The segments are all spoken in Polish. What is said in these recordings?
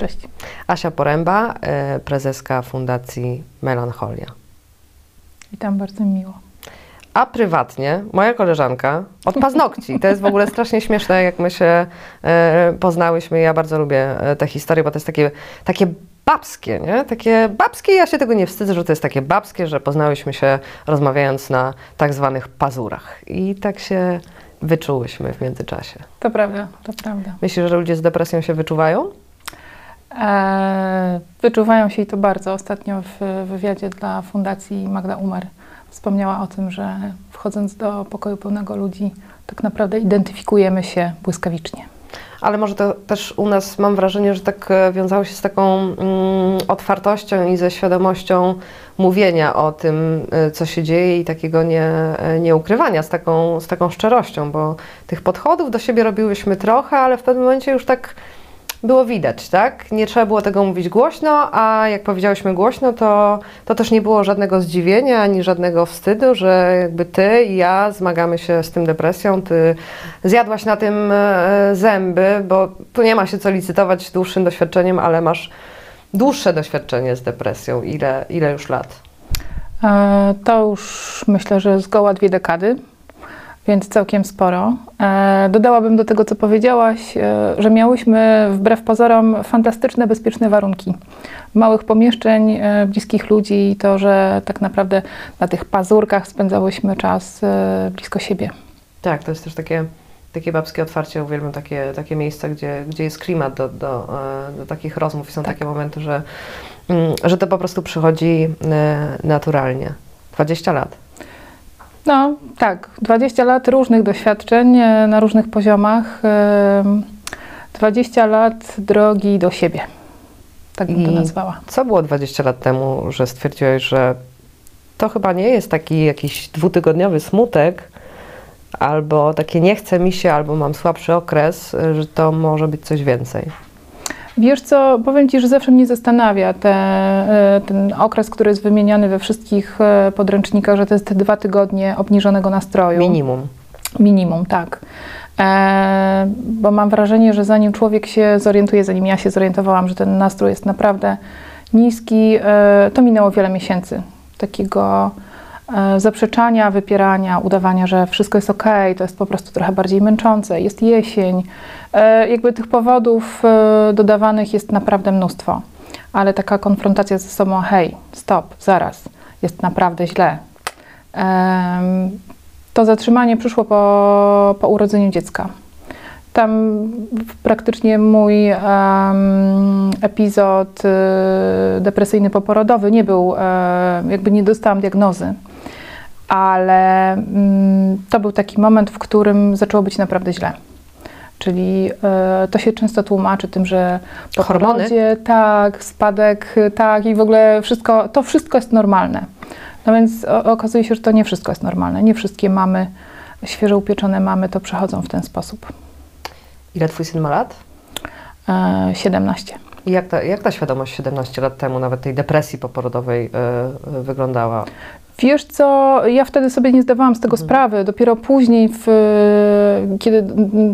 Cześć. Asia Poręba, e, prezeska Fundacji Melancholia. Witam, bardzo mi miło. A prywatnie moja koleżanka od paznokci. To jest w ogóle strasznie śmieszne, jak my się e, poznałyśmy. Ja bardzo lubię e, tę historię, bo to jest takie, takie babskie, nie? Takie babskie, ja się tego nie wstydzę, że to jest takie babskie, że poznałyśmy się rozmawiając na tak zwanych pazurach. I tak się wyczułyśmy w międzyczasie. To prawda, to prawda. Myślisz, że ludzie z depresją się wyczuwają? E, wyczuwają się i to bardzo. Ostatnio w wywiadzie dla Fundacji Magda Umer wspomniała o tym, że wchodząc do pokoju pełnego ludzi, tak naprawdę identyfikujemy się błyskawicznie. Ale może to też u nas mam wrażenie, że tak e, wiązało się z taką mm, otwartością i ze świadomością mówienia o tym, e, co się dzieje i takiego nie, e, nieukrywania, z taką, z taką szczerością, bo tych podchodów do siebie robiłyśmy trochę, ale w pewnym momencie już tak było widać, tak? Nie trzeba było tego mówić głośno, a jak powiedziałyśmy głośno, to, to też nie było żadnego zdziwienia ani żadnego wstydu, że jakby ty i ja zmagamy się z tym depresją, ty zjadłaś na tym e, zęby, bo tu nie ma się co licytować dłuższym doświadczeniem, ale masz dłuższe doświadczenie z depresją. Ile, ile już lat? E, to już myślę, że zgoła dwie dekady więc całkiem sporo. E, dodałabym do tego, co powiedziałaś, e, że miałyśmy wbrew pozorom fantastyczne, bezpieczne warunki. Małych pomieszczeń, e, bliskich ludzi i to, że tak naprawdę na tych pazurkach spędzałyśmy czas blisko siebie. Tak, to jest też takie, takie babskie otwarcie. Uwielbiam takie, takie miejsca, gdzie, gdzie jest klimat do, do, do takich rozmów i są tak. takie momenty, że, mm, że to po prostu przychodzi naturalnie. 20 lat. No, tak. 20 lat różnych doświadczeń e, na różnych poziomach. 20 lat drogi do siebie. Tak bym I to nazwała. Co było 20 lat temu, że stwierdziłeś, że to chyba nie jest taki jakiś dwutygodniowy smutek, albo takie nie chce mi się, albo mam słabszy okres, że to może być coś więcej? Wiesz co, powiem Ci, że zawsze mnie zastanawia te, e, ten okres, który jest wymieniany we wszystkich e, podręcznikach, że to jest te dwa tygodnie obniżonego nastroju. Minimum. Minimum, tak. E, bo mam wrażenie, że zanim człowiek się zorientuje, zanim ja się zorientowałam, że ten nastrój jest naprawdę niski, e, to minęło wiele miesięcy takiego zaprzeczania, wypierania, udawania, że wszystko jest ok, to jest po prostu trochę bardziej męczące, jest jesień, E, jakby tych powodów e, dodawanych jest naprawdę mnóstwo, ale taka konfrontacja ze sobą, hej, stop, zaraz, jest naprawdę źle. To zatrzymanie przyszło po, po urodzeniu dziecka. Tam praktycznie mój um, epizod y, depresyjny poporodowy nie był, e, jakby nie dostałam diagnozy, ale mm, to był taki moment, w którym zaczęło być naprawdę źle. Czyli y, to się często tłumaczy tym, że po hormony, porodzie, tak, spadek, tak i w ogóle wszystko, to wszystko jest normalne. No więc okazuje się, że to nie wszystko jest normalne. Nie wszystkie mamy, świeżo upieczone mamy to przechodzą w ten sposób. Ile twój syn ma lat? Y, 17. I jak ta, jak ta świadomość 17 lat temu, nawet tej depresji poporodowej, y, wyglądała? Wiesz co, ja wtedy sobie nie zdawałam z tego mhm. sprawy. Dopiero później, w, kiedy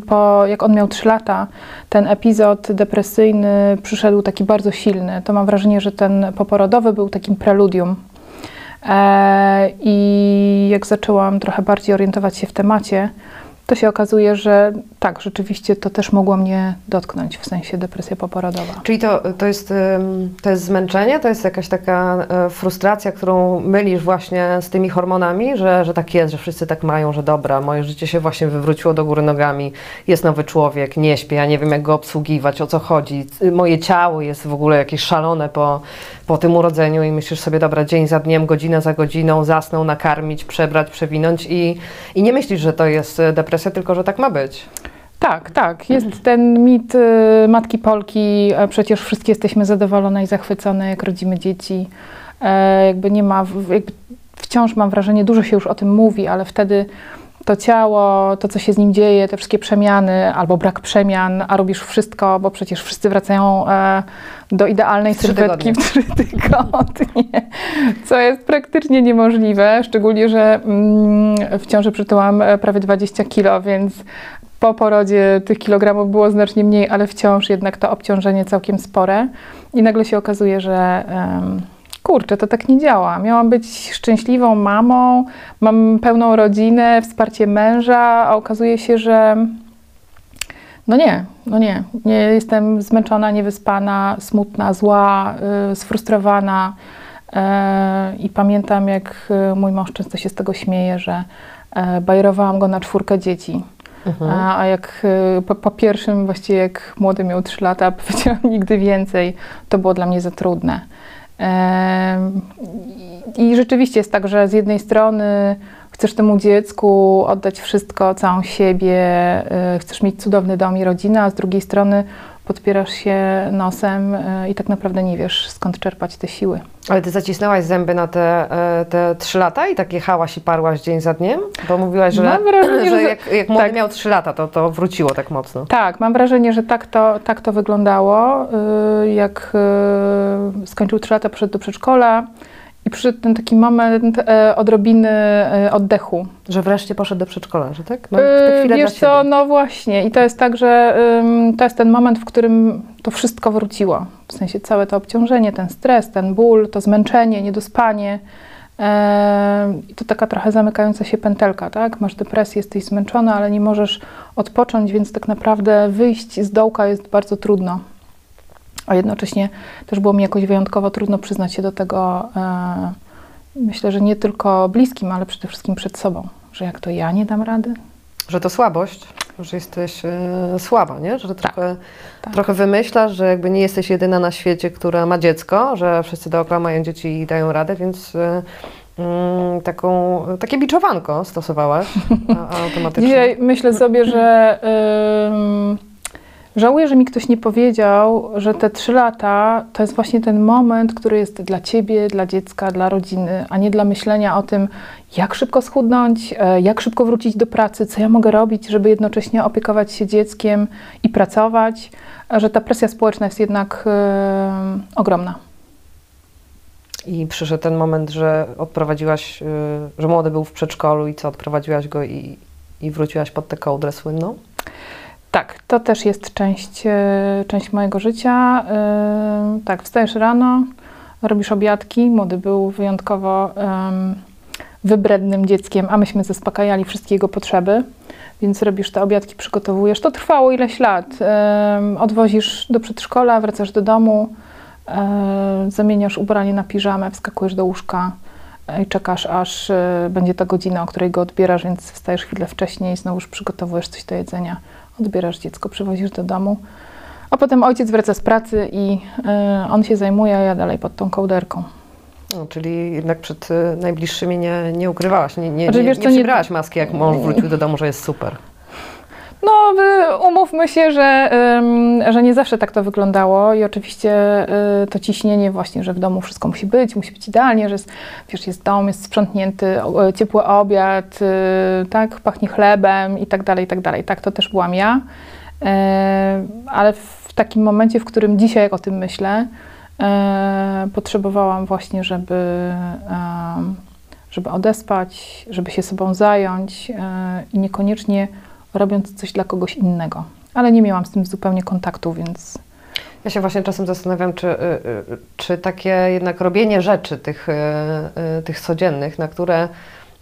po, jak on miał 3 lata, ten epizod depresyjny przyszedł taki bardzo silny. To mam wrażenie, że ten poporodowy był takim preludium. E, I jak zaczęłam trochę bardziej orientować się w temacie, to się okazuje, że tak, rzeczywiście to też mogło mnie dotknąć, w sensie depresja poporodowa. Czyli to, to, jest, to jest zmęczenie, to jest jakaś taka e, frustracja, którą mylisz właśnie z tymi hormonami, że, że tak jest, że wszyscy tak mają, że dobra, moje życie się właśnie wywróciło do góry nogami, jest nowy człowiek, nie śpię, ja nie wiem jak go obsługiwać, o co chodzi, moje ciało jest w ogóle jakieś szalone po, po tym urodzeniu i myślisz sobie, dobra, dzień za dniem, godzina za godziną, zasnął, nakarmić, przebrać, przewinąć i, i nie myślisz, że to jest depresja, tylko że tak ma być. Tak, tak. Jest ten mit y, matki Polki, przecież wszystkie jesteśmy zadowolone i zachwycone, jak rodzimy dzieci. E, jakby nie ma, jakby wciąż mam wrażenie, dużo się już o tym mówi, ale wtedy to ciało, to co się z nim dzieje, te wszystkie przemiany albo brak przemian, a robisz wszystko, bo przecież wszyscy wracają e, do idealnej sylwetki w trzy tygodnie, co jest praktycznie niemożliwe, szczególnie, że mm, w ciąży przytyłam e, prawie 20 kilo, więc po porodzie tych kilogramów było znacznie mniej, ale wciąż jednak to obciążenie całkiem spore. I nagle się okazuje, że kurczę, to tak nie działa. Miałam być szczęśliwą mamą, mam pełną rodzinę, wsparcie męża, a okazuje się, że no nie, no nie. nie jestem zmęczona, niewyspana, smutna, zła, y, sfrustrowana. E, I pamiętam, jak y, mój mąż często się z tego śmieje, że e, bajerowałam go na czwórkę dzieci. A, a jak y, po, po pierwszym, właściwie jak młody miał 3 lata, powiedziałam nigdy więcej, to było dla mnie za trudne. I rzeczywiście jest tak, że z jednej strony chcesz temu dziecku oddać wszystko, całą siebie, y, chcesz mieć cudowny dom i rodzinę, a z drugiej strony podpierasz się nosem y, i tak naprawdę nie wiesz, skąd czerpać te siły. Ale ty zacisnęłaś zęby na te, e, te trzy lata i tak jechałaś i parłaś dzień za dniem? Bo mówiłaś, że, Mam wrażenie, że jak, jak młody tak. miał trzy lata, to, to wróciło tak mocno. Tak, mam wrażenie, że tak to, tak to wyglądało. Y, Jak y, skończył 3 lata, poszedł do przedszkola i przyszedł ten taki moment e, odrobiny e, oddechu. Że wreszcie poszedł do przedszkola, że tak? No, w tę Yy, chwilę Wiesz co, no właśnie i to jest tak, że ym, to jest ten moment, w którym to wszystko wróciło. W sensie całe to obciążenie, ten stres, ten ból, to zmęczenie, niedospanie. Em, I to taka trochę zamykająca się pętelka, tak? Masz depresję, jesteś zmęczona, ale nie możesz odpocząć, więc tak naprawdę wyjść z dołka jest bardzo trudno. A jednocześnie też było mi jakoś wyjątkowo trudno przyznać się do tego, e, myślę, że nie tylko bliskim, ale przede wszystkim przed sobą, że jak to ja nie dam rady, Że to słabość, że jesteś e, słaba, nie? Że trochę, tak. trochę wymyślasz, że jakby nie jesteś jedyna na świecie, która ma dziecko, że wszyscy dookoła mają dzieci i dają radę, więc e, mm, taką, takie biczowanko stosowałaś automatycznie. Dzisiaj myślę sobie, że żałuję, że mi ktoś nie powiedział, że te trzy lata to jest właśnie ten moment, który jest dla ciebie, dla dziecka, dla rodziny, a nie dla myślenia o tym, jak szybko schudnąć, e, jak szybko wrócić do pracy, co ja mogę robić, żeby jednocześnie opiekować się dzieckiem i pracować, że ta presja społeczna jest jednak ym, ogromna. I przyszedł ten moment, że odprowadziłaś, y, że młody był w przedszkolu i co, odprowadziłaś go i, i wróciłaś pod tę kołdrę słynną? Tak, to też jest część, e, część mojego życia. E, Tak, wstajesz rano, robisz obiadki. Młody był wyjątkowo wybrednym dzieckiem, a myśmy zaspokajali wszystkie jego potrzeby, więc robisz te obiadki, przygotowujesz. To trwało ileś lat. Odwozisz do przedszkola, wracasz do domu, e, zamieniasz ubranie na piżamę, wskakujesz do łóżka i czekasz, aż będzie ta godzina, o której go odbierasz, więc wstajesz chwilę wcześniej, znowuż przygotowujesz coś do jedzenia odbierasz dziecko, przywozisz do domu, a potem ojciec wraca z pracy i y, on się zajmuje, a ja dalej pod tą kołderką. No, czyli jednak przed y, najbliższymi nie, nie ukrywałaś, nie, nie, Znaczy, nie, wiesz nie maski, jak mąż wrócił do domu, że jest super. No, y, umówmy się, że, że nie zawsze tak to wyglądało i oczywiście y, to ciśnienie właśnie, że w domu wszystko musi być, musi być idealnie, że jest, wiesz, jest dom, jest sprzątnięty, o- ciepły obiad, y, tak, pachnie chlebem i tak dalej, i tak dalej. Tak, to też byłam ja. Y, ale w takim momencie, w którym dzisiaj, jak o tym myślę, y, potrzebowałam właśnie, żeby, żeby odespać, żeby się sobą zająć y, i niekoniecznie robiąc coś dla kogoś innego. Ale nie miałam z tym zupełnie kontaktu, więc Ja się właśnie czasem zastanawiam, czy, y, y, czy takie jednak robienie rzeczy tych, y, tych codziennych, na które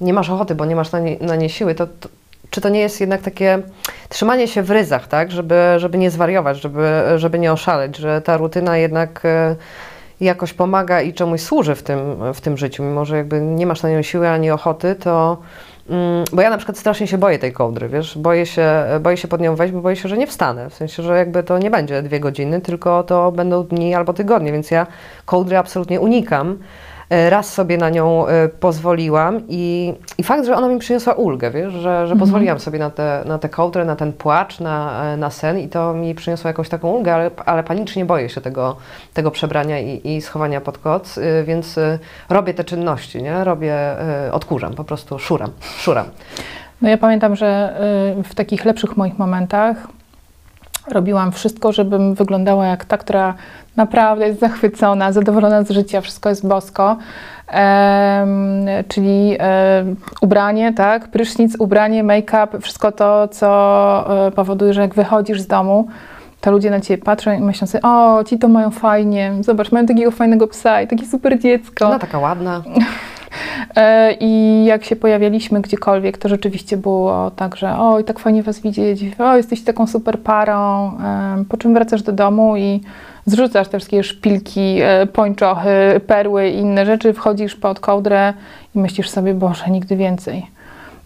nie masz ochoty, bo nie masz na nie, na nie siły, to, to czy to nie jest jednak takie trzymanie się w ryzach, tak, żeby, żeby nie zwariować, żeby, żeby nie oszaleć, że ta rutyna jednak jakoś pomaga i czemuś służy w tym, w tym życiu, mimo że jakby nie masz na nią siły ani ochoty, to Bo ja na przykład strasznie się boję tej kołdry, wiesz, boję się, boję się pod nią wejść, bo boję się, że nie wstanę, w sensie, że jakby to nie będzie dwie godziny, tylko to będą dni albo tygodnie, więc ja kołdry absolutnie unikam, Raz sobie na nią e, pozwoliłam i, i fakt, że ona mi przyniosła ulgę, wiesz, że, że pozwoliłam sobie na tę na te kołdrę, na ten płacz, na, e, na sen i to mi przyniosło jakąś taką ulgę, ale, ale panicznie boję się tego, tego przebrania i, i schowania pod koc, więc robię te czynności, nie? Robię, odkurzam, po prostu szuram, szuram. No ja pamiętam, że w takich lepszych moich momentach robiłam wszystko, żebym wyglądała jak ta, która naprawdę jest zachwycona, zadowolona z życia, wszystko jest bosko. Czyli ubranie, tak, prysznic, ubranie, make-up, wszystko to, co e, powoduje, że jak wychodzisz z domu, to ludzie na ciebie patrzą i myślą sobie, o, ci to mają fajnie, zobacz, mają takiego fajnego psa i takie super dziecko. Ona taka ładna. E, I jak się pojawialiśmy gdziekolwiek, to rzeczywiście było tak, że oj, tak fajnie Was widzieć, o, jesteś taką super parą, po czym wracasz do domu i zrzucasz te wszystkie szpilki, e, pończochy, perły i inne rzeczy, wchodzisz pod kołdrę i myślisz sobie, Boże, nigdy więcej.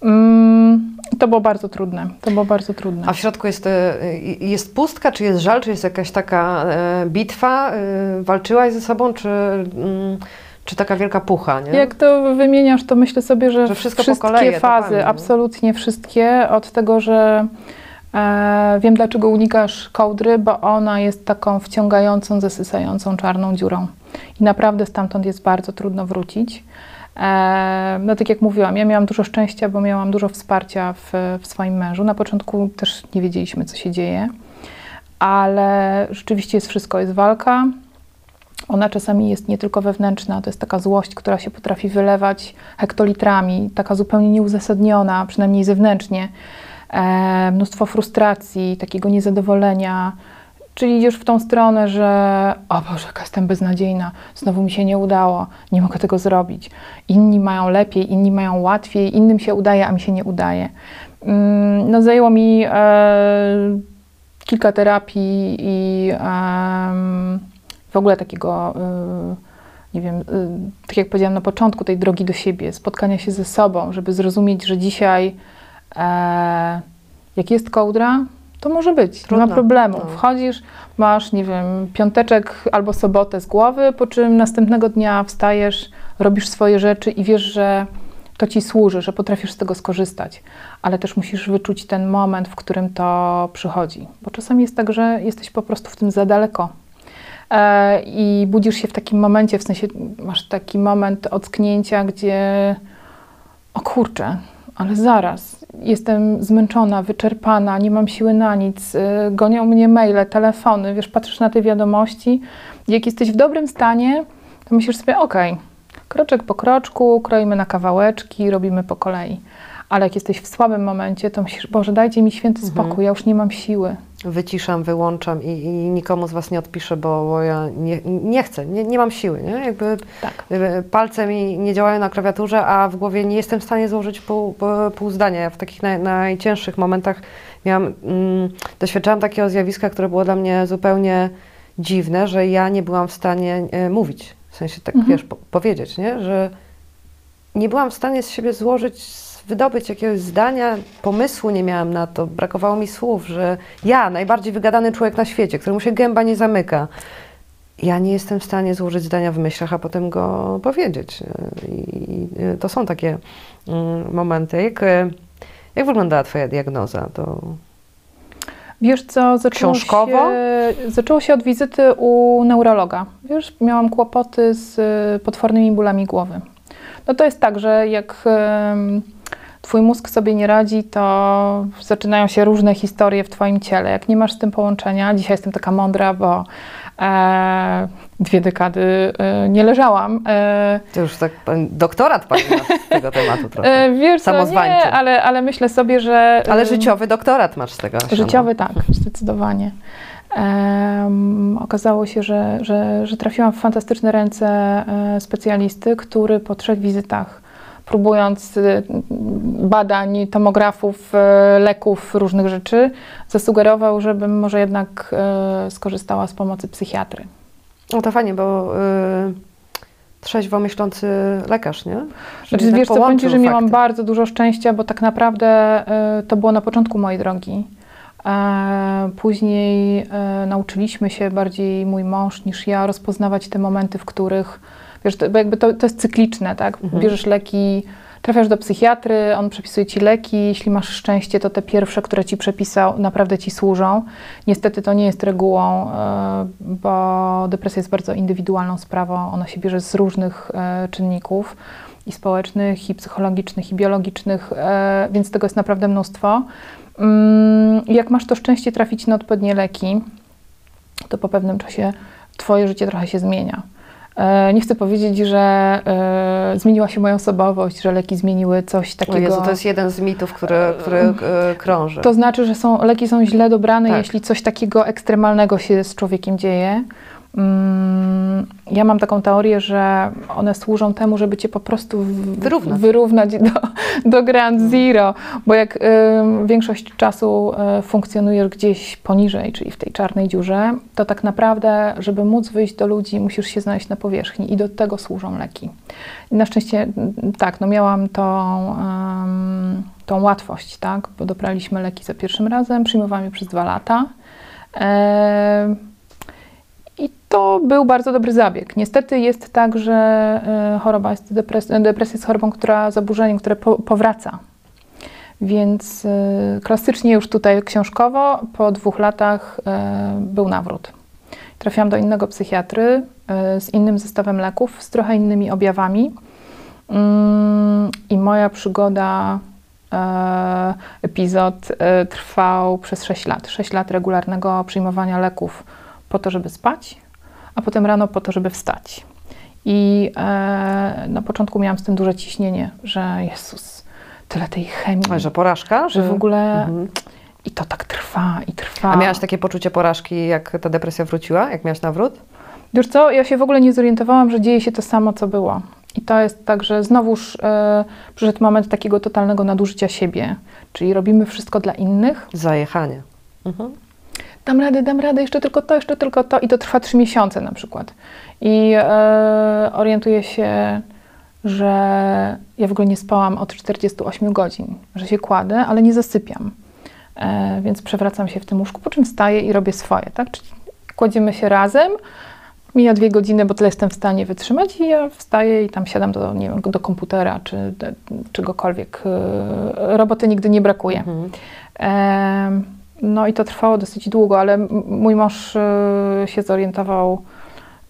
Mm, to było bardzo trudne, to było bardzo trudne. A w środku jest, e, jest pustka, czy jest żal, czy jest jakaś taka bitwa? Walczyłaś ze sobą, czy, mm, czy taka wielka pucha, nie? Jak to wymieniasz, to myślę sobie, że, Że wszystkie kolei, fazy, etapami, nie? absolutnie wszystkie, od tego, że e, wiem dlaczego unikasz kołdry, bo ona jest taką wciągającą, zasysającą czarną dziurą. I naprawdę stamtąd jest bardzo trudno wrócić. E, no tak jak mówiłam, ja miałam dużo szczęścia, bo miałam dużo wsparcia w, w swoim mężu. Na początku też nie wiedzieliśmy, co się dzieje, ale rzeczywiście jest wszystko, jest walka, ona czasami jest nie tylko wewnętrzna, to jest taka złość, która się potrafi wylewać hektolitrami, taka zupełnie nieuzasadniona, przynajmniej zewnętrznie. E, mnóstwo frustracji, takiego niezadowolenia. Czyli idziesz w tą stronę, że o Boże, jaka jestem beznadziejna, znowu mi się nie udało, nie mogę tego zrobić. Inni mają lepiej, inni mają łatwiej, innym się udaje, a mi się nie udaje. Mm, No zajęło mi e, kilka terapii i em, w ogóle takiego, y, nie wiem, y, tak jak powiedziałam na początku, tej drogi do siebie, spotkania się ze sobą, żeby zrozumieć, że dzisiaj e, jak jest kołdra, to może być, nie Trudno. ma problemu. No. Wchodzisz, masz, nie wiem, piąteczek albo sobotę z głowy, po czym następnego dnia wstajesz, robisz swoje rzeczy i wiesz, że to ci służy, że potrafisz z tego skorzystać, ale też musisz wyczuć ten moment, w którym to przychodzi, bo czasami jest tak, że jesteś po prostu w tym za daleko. E, I budzisz się w takim momencie, w sensie masz taki moment ocknięcia, gdzie o kurczę, ale zaraz, jestem zmęczona, wyczerpana, nie mam siły na nic, y, gonią mnie maile, telefony, wiesz, patrzysz na te wiadomości. Jak jesteś w dobrym stanie, to myślisz sobie, okej, kroczek po kroczku, kroimy na kawałeczki, robimy po kolei. Ale jak jesteś w słabym momencie, to myślisz, Boże, dajcie mi święty spokój, ja już nie mam siły. Wyciszam, wyłączam i, i nikomu z Was nie odpiszę, bo, bo ja nie, nie chcę, nie, nie mam siły, nie? Jakby Tak. palce mi nie działają na klawiaturze, a w głowie nie jestem w stanie złożyć pół, pół- pół zdania. Ja w takich naj, najcięższych momentach miałam, mm, doświadczałam takiego zjawiska, które było dla mnie zupełnie dziwne, że ja nie byłam w stanie e, mówić, w sensie tak, Mhm. wiesz, po, powiedzieć, nie? Że nie byłam w stanie z siebie złożyć, wydobyć jakiegoś zdania, pomysłu nie miałam na to, brakowało mi słów, że ja, najbardziej wygadany człowiek na świecie, któremu się gęba nie zamyka, ja nie jestem w stanie złożyć zdania w myślach, a potem go powiedzieć. I to są takie mm, momenty. Jak, jak wyglądała Twoja diagnoza? To Wiesz co, zaczęło Książkowo? się, zaczęło się od wizyty u neurologa. Wiesz, miałam kłopoty z potwornymi bólami głowy. No to jest tak, że jak em, twój mózg sobie nie radzi, to zaczynają się różne historie w twoim ciele. Jak nie masz z tym połączenia, dzisiaj jestem taka mądra, bo e, dwie dekady e, nie leżałam. E, to już tak doktorat pani ma z tego tematu trochę. e, wiesz co, nie, ale, ale myślę sobie, że... Ale życiowy doktorat masz z tego. Życiowy tak, zdecydowanie. Em, okazało się, że, że, że trafiłam w fantastyczne ręce e, specjalisty, który po trzech wizytach, próbując e, badań, tomografów, e, leków, różnych rzeczy, zasugerował, żebym może jednak e, skorzystała z pomocy psychiatry. No to fajnie, bo y, trzeźwo myślący lekarz, nie? Że Znaczy, wiesz co, powiem Ci, że miałam fakty. bardzo dużo szczęścia, bo tak naprawdę e, to było na początku mojej drogi. E, Później nauczyliśmy się bardziej mój mąż niż ja rozpoznawać te momenty, w których Wiesz, to, bo jakby to, to jest cykliczne, tak? Bierzesz leki, trafiasz do psychiatry, on przepisuje ci leki, jeśli masz szczęście, to te pierwsze, które ci przepisał, naprawdę ci służą. Niestety to nie jest regułą, e, bo depresja jest bardzo indywidualną sprawą, ona się bierze z różnych e, czynników i społecznych, i psychologicznych, i biologicznych, e, więc tego jest naprawdę mnóstwo. Mm, Jak masz to szczęście trafić na odpowiednie leki, to po pewnym czasie Twoje życie trochę się zmienia. E, Nie chcę powiedzieć, że e, zmieniła się moja osobowość, że leki zmieniły coś O takiego. Jezu, to jest jeden z mitów, który, który e, krąży. To znaczy, że są, leki są źle dobrane, Tak. jeśli coś takiego ekstremalnego się z człowiekiem dzieje. Mm, Ja mam taką teorię, że one służą temu, żeby cię po prostu Wyrównać. wyrównać do, do Grand Zero, bo jak y, większość czasu y, funkcjonujesz gdzieś poniżej, czyli w tej czarnej dziurze, to tak naprawdę, żeby móc wyjść do ludzi, musisz się znaleźć na powierzchni i do tego służą leki. I na szczęście mm, tak, no miałam tą, tą łatwość, tak, bo dobraliśmy leki za pierwszym razem, przyjmowałam je przez dwa lata. I to był bardzo dobry zabieg. Niestety jest tak, że e, choroba jest depres- depresja jest chorobą, która zaburzeniem, które po, powraca. Więc e, klasycznie już tutaj książkowo po dwóch latach e, był nawrót. Trafiłam do innego psychiatry z innym zestawem leków, z trochę innymi objawami. Mm, I moja przygoda, epizod trwał przez 6 lat. 6 lat regularnego przyjmowania leków po to, żeby spać, a potem rano po to, żeby wstać. I e, na początku miałam z tym duże ciśnienie, że Jezus, tyle tej chemii, Ale że porażka? że w ogóle Mhm. i to tak trwa i trwa. A miałaś takie poczucie porażki, jak ta depresja wróciła? Jak miałaś nawrót? Wiesz co, ja się w ogóle nie zorientowałam, że dzieje się to samo, co było. I to jest tak, że znowuż e, przyszedł moment takiego totalnego nadużycia siebie, czyli robimy wszystko dla innych. Zajechanie. Mhm. Dam radę, dam radę, jeszcze tylko to, jeszcze tylko to i to trwa trzy miesiące na przykład. I e, orientuję się, że ja w ogóle nie spałam od 48 godzin, że się kładę, ale nie zasypiam. E, więc przewracam się w tym łóżku, po czym wstaję i robię swoje, tak? Czyli kładziemy się razem, mija dwie godziny, bo tyle jestem w stanie wytrzymać i ja wstaję i tam siadam do, nie wiem, do komputera czy do, czegokolwiek. E, Roboty nigdy nie brakuje. Mhm. Em, No i to trwało dosyć długo, ale mój mąż e, się zorientował,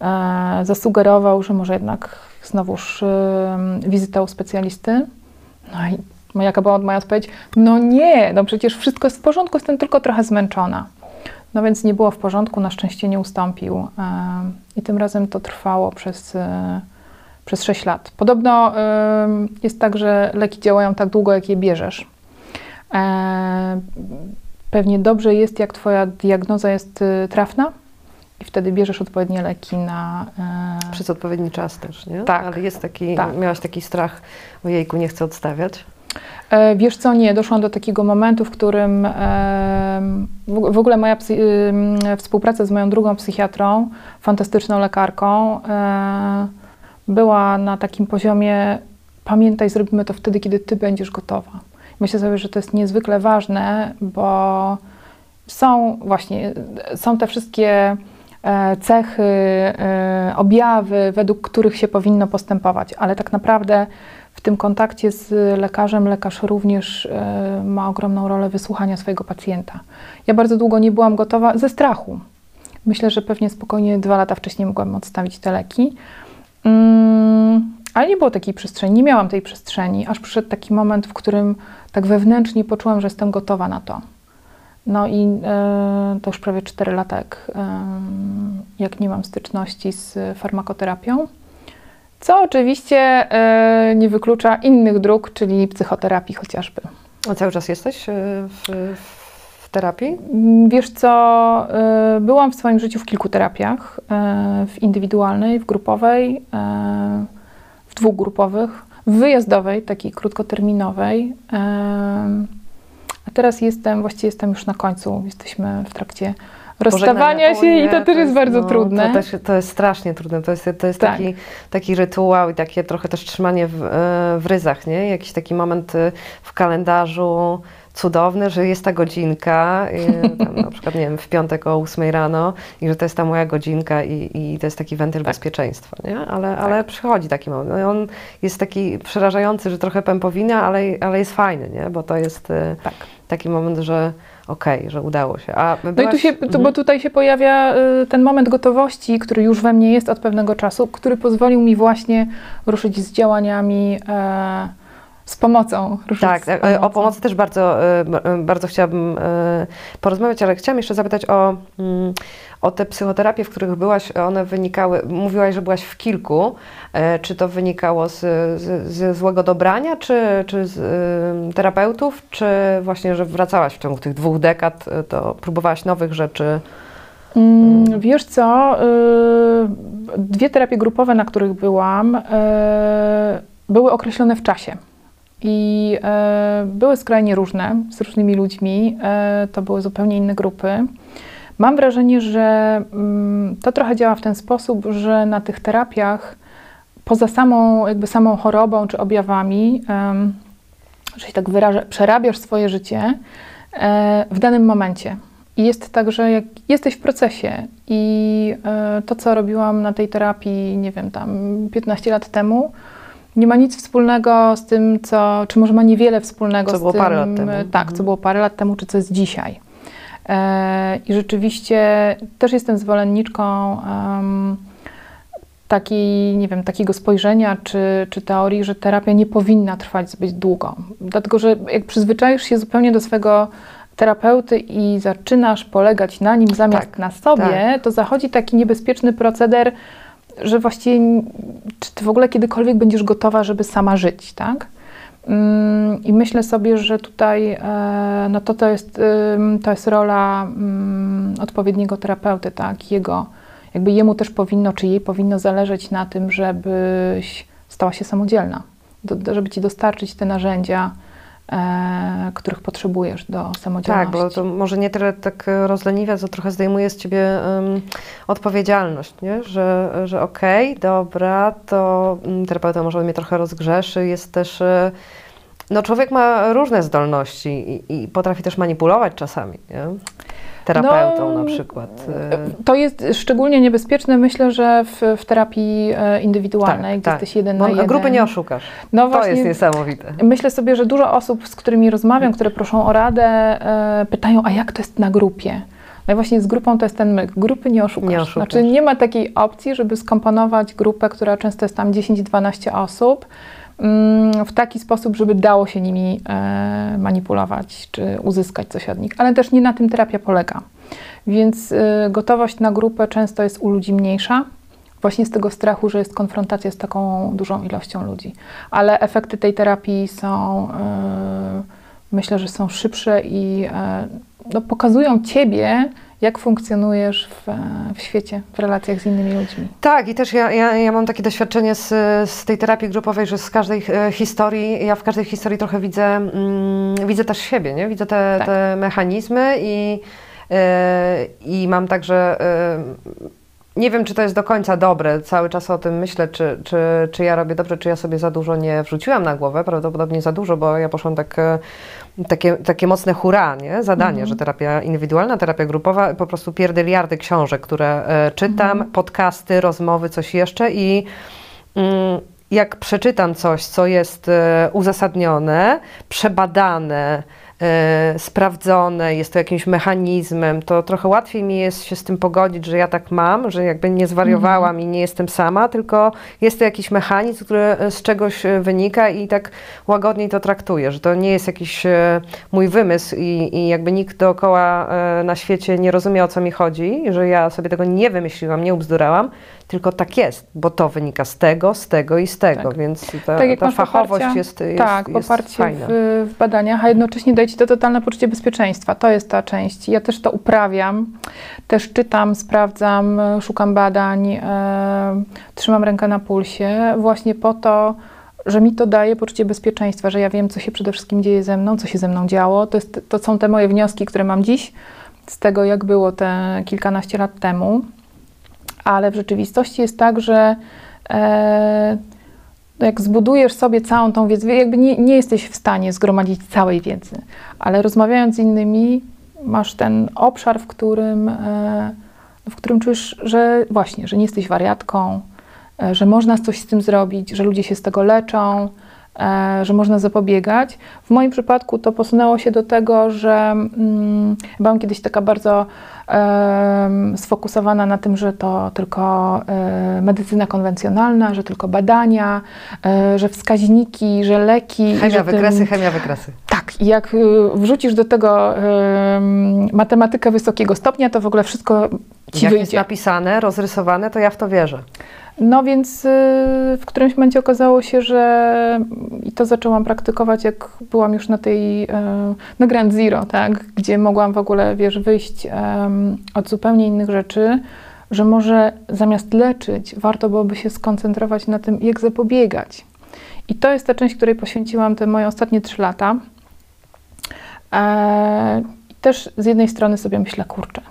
e, zasugerował, że może jednak znowuż e, wizyta u specjalisty. No i jaka była moja odpowiedź? No nie, no przecież wszystko jest w porządku, jestem tylko trochę zmęczona. No więc nie było w porządku, na szczęście nie ustąpił. em, I tym razem to trwało przez, e, przez 6 lat. Podobno jest tak, że leki działają tak długo, jak je bierzesz. E, Pewnie dobrze jest, jak Twoja diagnoza jest y, trafna i wtedy bierzesz odpowiednie leki na. e, Przez odpowiedni czas też, nie? Tak. Ale jest taki, Tak. miałaś taki strach, ojejku, nie chcę odstawiać. E, Wiesz co, nie, doszłam do takiego momentu, w którym em, w w ogóle moja psy, współpraca z moją drugą psychiatrą, fantastyczną lekarką, e, była na takim poziomie, pamiętaj, zrobimy to wtedy, kiedy ty będziesz gotowa. Myślę sobie, że to jest niezwykle ważne, bo są właśnie, są te wszystkie e, cechy, e, objawy, według których się powinno postępować, ale tak naprawdę w tym kontakcie z lekarzem lekarz również e, ma ogromną rolę wysłuchania swojego pacjenta. Ja bardzo długo nie byłam gotowa ze strachu. Myślę, że pewnie spokojnie dwa lata wcześniej mogłam odstawić te leki. Mm, ale nie było takiej przestrzeni, nie miałam tej przestrzeni, aż przyszedł taki moment, w którym tak wewnętrznie poczułam, że jestem gotowa na to. No i e, to już prawie 4 lata, jak, em, jak nie mam styczności z farmakoterapią. Co oczywiście e, nie wyklucza innych dróg, czyli psychoterapii chociażby. A cały czas jesteś w, w terapii? Mm, Wiesz co, y, byłam w swoim życiu w kilku terapiach, y, w indywidualnej, w grupowej, y, w dwóch grupowych, wyjazdowej, takiej krótkoterminowej. y, A teraz jestem, właściwie jestem już na końcu, jesteśmy w trakcie rozstawania się i to też jest bardzo no, trudne. To, też, to jest strasznie trudne. To jest, to jest Tak. taki, taki rytuał i takie trochę też trzymanie w, e, w ryzach, nie? Jakiś taki moment e, w kalendarzu, cudowny, że jest ta godzinka, i, tam, na przykład, nie wiem, w piątek o 8 rano i że to jest ta moja godzinka i, i to jest taki wentyl Tak. bezpieczeństwa, nie? Ale, ale przychodzi taki moment. No on jest taki przerażający, że trochę pępowina, ale, ale jest fajny, nie? Bo to jest e, Tak. taki moment, że okej, że udało się. A No i byłaś- tu się, tu, Mhm. bo tutaj się pojawia y, ten moment gotowości, który już we mnie jest od pewnego czasu, który pozwolił mi właśnie ruszyć z działaniami, e, z pomocą. Tak, z tak, e, o pomocy też bardzo, e, e, bardzo chciałabym e, porozmawiać, ale chciałam jeszcze zapytać o, mm, o te psychoterapie, w których byłaś, one wynikały, mówiłaś, że byłaś w kilku, e, czy to wynikało z, z, ze złego dobrania, czy, czy z e, terapeutów, czy właśnie, że wracałaś w ciągu tych dwóch dekad, e, to próbowałaś nowych rzeczy? Mm, Wiesz co, dwie terapie grupowe, na których byłam, były określone w czasie. I y, były skrajnie różne, z różnymi ludźmi. y, To były zupełnie inne grupy. Mam wrażenie, że mm, to trochę działa w ten sposób, że na tych terapiach, poza samą, jakby samą chorobą czy objawami, em, że się tak wyrażę, przerabiasz swoje życie e, w danym momencie. I jest tak, że jak jesteś w procesie i e, to, co robiłam na tej terapii, nie wiem, tam 15 lat temu, nie ma nic wspólnego z tym, co, czy może ma niewiele wspólnego Co z było tym, parę lat temu. e, tak, co Mhm. było parę lat temu, czy co jest dzisiaj. E, I rzeczywiście też jestem zwolenniczką em, takiej, nie wiem, takiego spojrzenia czy, czy teorii, że terapia nie powinna trwać zbyt długo. Dlatego, że jak przyzwyczaisz się zupełnie do swego terapeuty i zaczynasz polegać na nim zamiast Tak, na sobie, to zachodzi taki niebezpieczny proceder, że właściwie czy ty w ogóle kiedykolwiek będziesz gotowa, żeby sama żyć, tak? Mm, I myślę sobie, że tutaj e, no to, to, jest, to jest rola mm, odpowiedniego terapeuty, tak? Jego, jakby jemu też powinno, czy jej powinno zależeć na tym, żebyś stała się samodzielna, żeby ci dostarczyć te narzędzia, których potrzebujesz do Tak, samodzielności. bo to może nie tyle tak e, rozleniwia, co trochę zdejmuje z ciebie em, odpowiedzialność, nie? że, że okej, dobra, to mm, terapeuta może mnie trochę rozgrzeszy, jest też, e, no człowiek ma różne zdolności i, i potrafi też manipulować czasami, nie? Terapeutą No, na przykład. e, To jest szczególnie niebezpieczne, myślę, że w, w terapii e, indywidualnej, Tak, gdzie tak. jesteś jeden na jeden. grupy nie oszukasz. No To właśnie, jest niesamowite. Myślę sobie, że dużo osób, z którymi rozmawiam, które proszą o radę, e, pytają, a jak to jest na grupie? No i właśnie z grupą to jest ten myk. Grupy nie oszukasz. Nie oszukasz. Znaczy nie ma takiej opcji, żeby skomponować grupę, która często jest tam 10-12 osób, w taki sposób, żeby dało się nimi e, manipulować, czy uzyskać coś od nich. Ale też nie na tym terapia polega. Więc e, gotowość na grupę często jest u ludzi mniejsza, właśnie z tego strachu, że jest konfrontacja z taką dużą ilością ludzi. Ale efekty tej terapii są, e, myślę, że są szybsze i no, pokazują ciebie, jak funkcjonujesz w, w świecie, w relacjach z innymi ludźmi. Tak, i też ja, ja, ja mam takie doświadczenie z, z tej terapii grupowej, że z każdej e, historii, ja w każdej historii trochę widzę, mm, widzę też siebie, nie? Widzę te, Tak. te mechanizmy i, e, i mam także, e, nie wiem, czy to jest do końca dobre, cały czas o tym myślę, czy, czy, czy ja robię dobrze, czy ja sobie za dużo nie wrzuciłam na głowę, prawdopodobnie za dużo, bo ja poszłam tak, takie, takie mocne hura, nie? Zadanie, Mhm. że terapia indywidualna, terapia grupowa, po prostu pierdyliardy książek, które e, czytam, Mhm. podcasty, rozmowy, coś jeszcze i mm, jak przeczytam coś, co jest e, uzasadnione, przebadane, sprawdzone, jest to jakimś mechanizmem, to trochę łatwiej mi jest się z tym pogodzić, że ja tak mam, że jakby nie zwariowałam i nie jestem sama, tylko jest to jakiś mechanizm, który e, z czegoś e, wynika i tak łagodniej to traktuję, że to nie jest jakiś e, mój wymysł i, i jakby nikt dookoła e, na świecie nie rozumie o co mi chodzi, że ja sobie tego nie wymyśliłam, nie ubzdurałam, tylko tak jest, bo to wynika z tego, z tego i z tego, Tak. więc ta, Tak ta fachowość poparcia- jest, jest, tak, jest poparcie fajna. w, w badaniach, a jednocześnie daje Ci to totalne poczucie bezpieczeństwa. To jest ta część. Ja też to uprawiam, też czytam, sprawdzam, szukam badań, e, trzymam rękę na pulsie, właśnie po to, że mi to daje poczucie bezpieczeństwa, że ja wiem, co się przede wszystkim dzieje ze mną, co się ze mną działo. To, jest, to są te moje wnioski, które mam dziś z tego, jak było te kilkanaście lat temu. Ale w rzeczywistości jest tak, że e, jak zbudujesz sobie całą tą wiedzę, jakby nie, nie jesteś w stanie zgromadzić całej wiedzy, ale rozmawiając z innymi, masz ten obszar, w którym, e, w którym czujesz, że właśnie, że nie jesteś wariatką, e, że można coś z tym zrobić, że ludzie się z tego leczą, że można zapobiegać. W moim przypadku to posunęło się do tego, że mm, byłam kiedyś taka bardzo em, sfokusowana na tym, że to tylko e, medycyna konwencjonalna, że tylko badania, e, że wskaźniki, że leki. Chemia, że tym- wykresy, chemia, wykresy. tak, i jak y, wrzucisz do tego matematykę wysokiego stopnia, to w ogóle wszystko ci Jak jest wyjdzie. napisane, rozrysowane, to ja w to wierzę. No więc y, w którymś momencie okazało się, że i to zaczęłam praktykować, jak byłam już na tej, y, na Grand Zero, tak, gdzie mogłam w ogóle, wiesz, wyjść od zupełnie innych rzeczy, że może zamiast leczyć, warto byłoby się skoncentrować na tym, jak zapobiegać. I to jest ta część, której poświęciłam te moje ostatnie trzy lata. Eee, też z jednej strony sobie myślę, kurczę,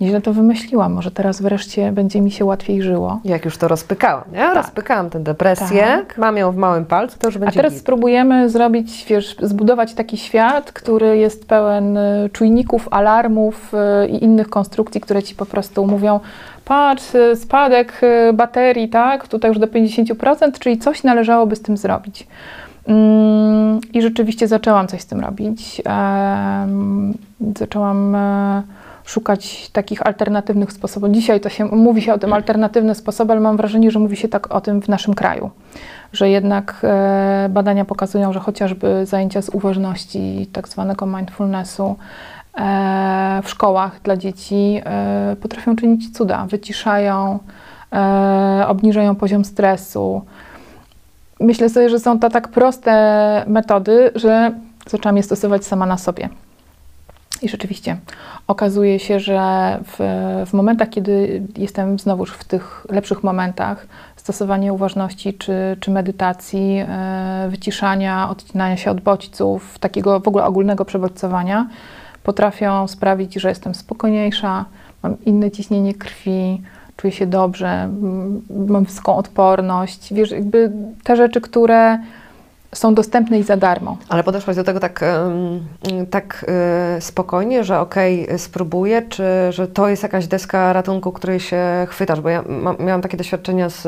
nieźle to wymyśliłam, może teraz wreszcie będzie mi się łatwiej żyło. Jak już to rozpykałam, nie? Rozpykałam tę depresję, Tak. mam ją w małym palcu, to już A będzie teraz git. spróbujemy zrobić, wiesz, zbudować taki świat, który jest pełen y, czujników, alarmów y, i innych konstrukcji, które ci po prostu mówią, patrz, y, spadek baterii, tak, tutaj już do 50%, czyli coś należałoby z tym zrobić. Mm, I rzeczywiście zaczęłam coś z tym robić. Zaczęłam e, szukać takich alternatywnych sposobów. Dzisiaj to się mówi się o tym alternatywne sposoby, ale mam wrażenie, że mówi się tak o tym w naszym kraju. Że jednak e, badania pokazują, że chociażby zajęcia z uważności, tak zwanego mindfulnessu, e, w szkołach dla dzieci e, potrafią czynić cuda. Wyciszają, e, obniżają poziom stresu. Myślę sobie, że są to tak proste metody, że zaczęłam je stosować sama na sobie. I rzeczywiście okazuje się, że w, w momentach, kiedy jestem znowuż w tych lepszych momentach, stosowanie uważności czy, czy medytacji, e, wyciszania, odcinania się od bodźców, takiego w ogóle ogólnego przebodźcowania, potrafią sprawić, że jestem spokojniejsza, mam inne ciśnienie krwi, czuję się dobrze, mam wysoką odporność. Wiesz, jakby te rzeczy, które są dostępne i za darmo. Ale podeszłaś do tego tak, tak e, spokojnie, że okej, spróbuję, czy że to jest jakaś deska ratunku, której się chwytasz? Bo ja miałam takie doświadczenia z,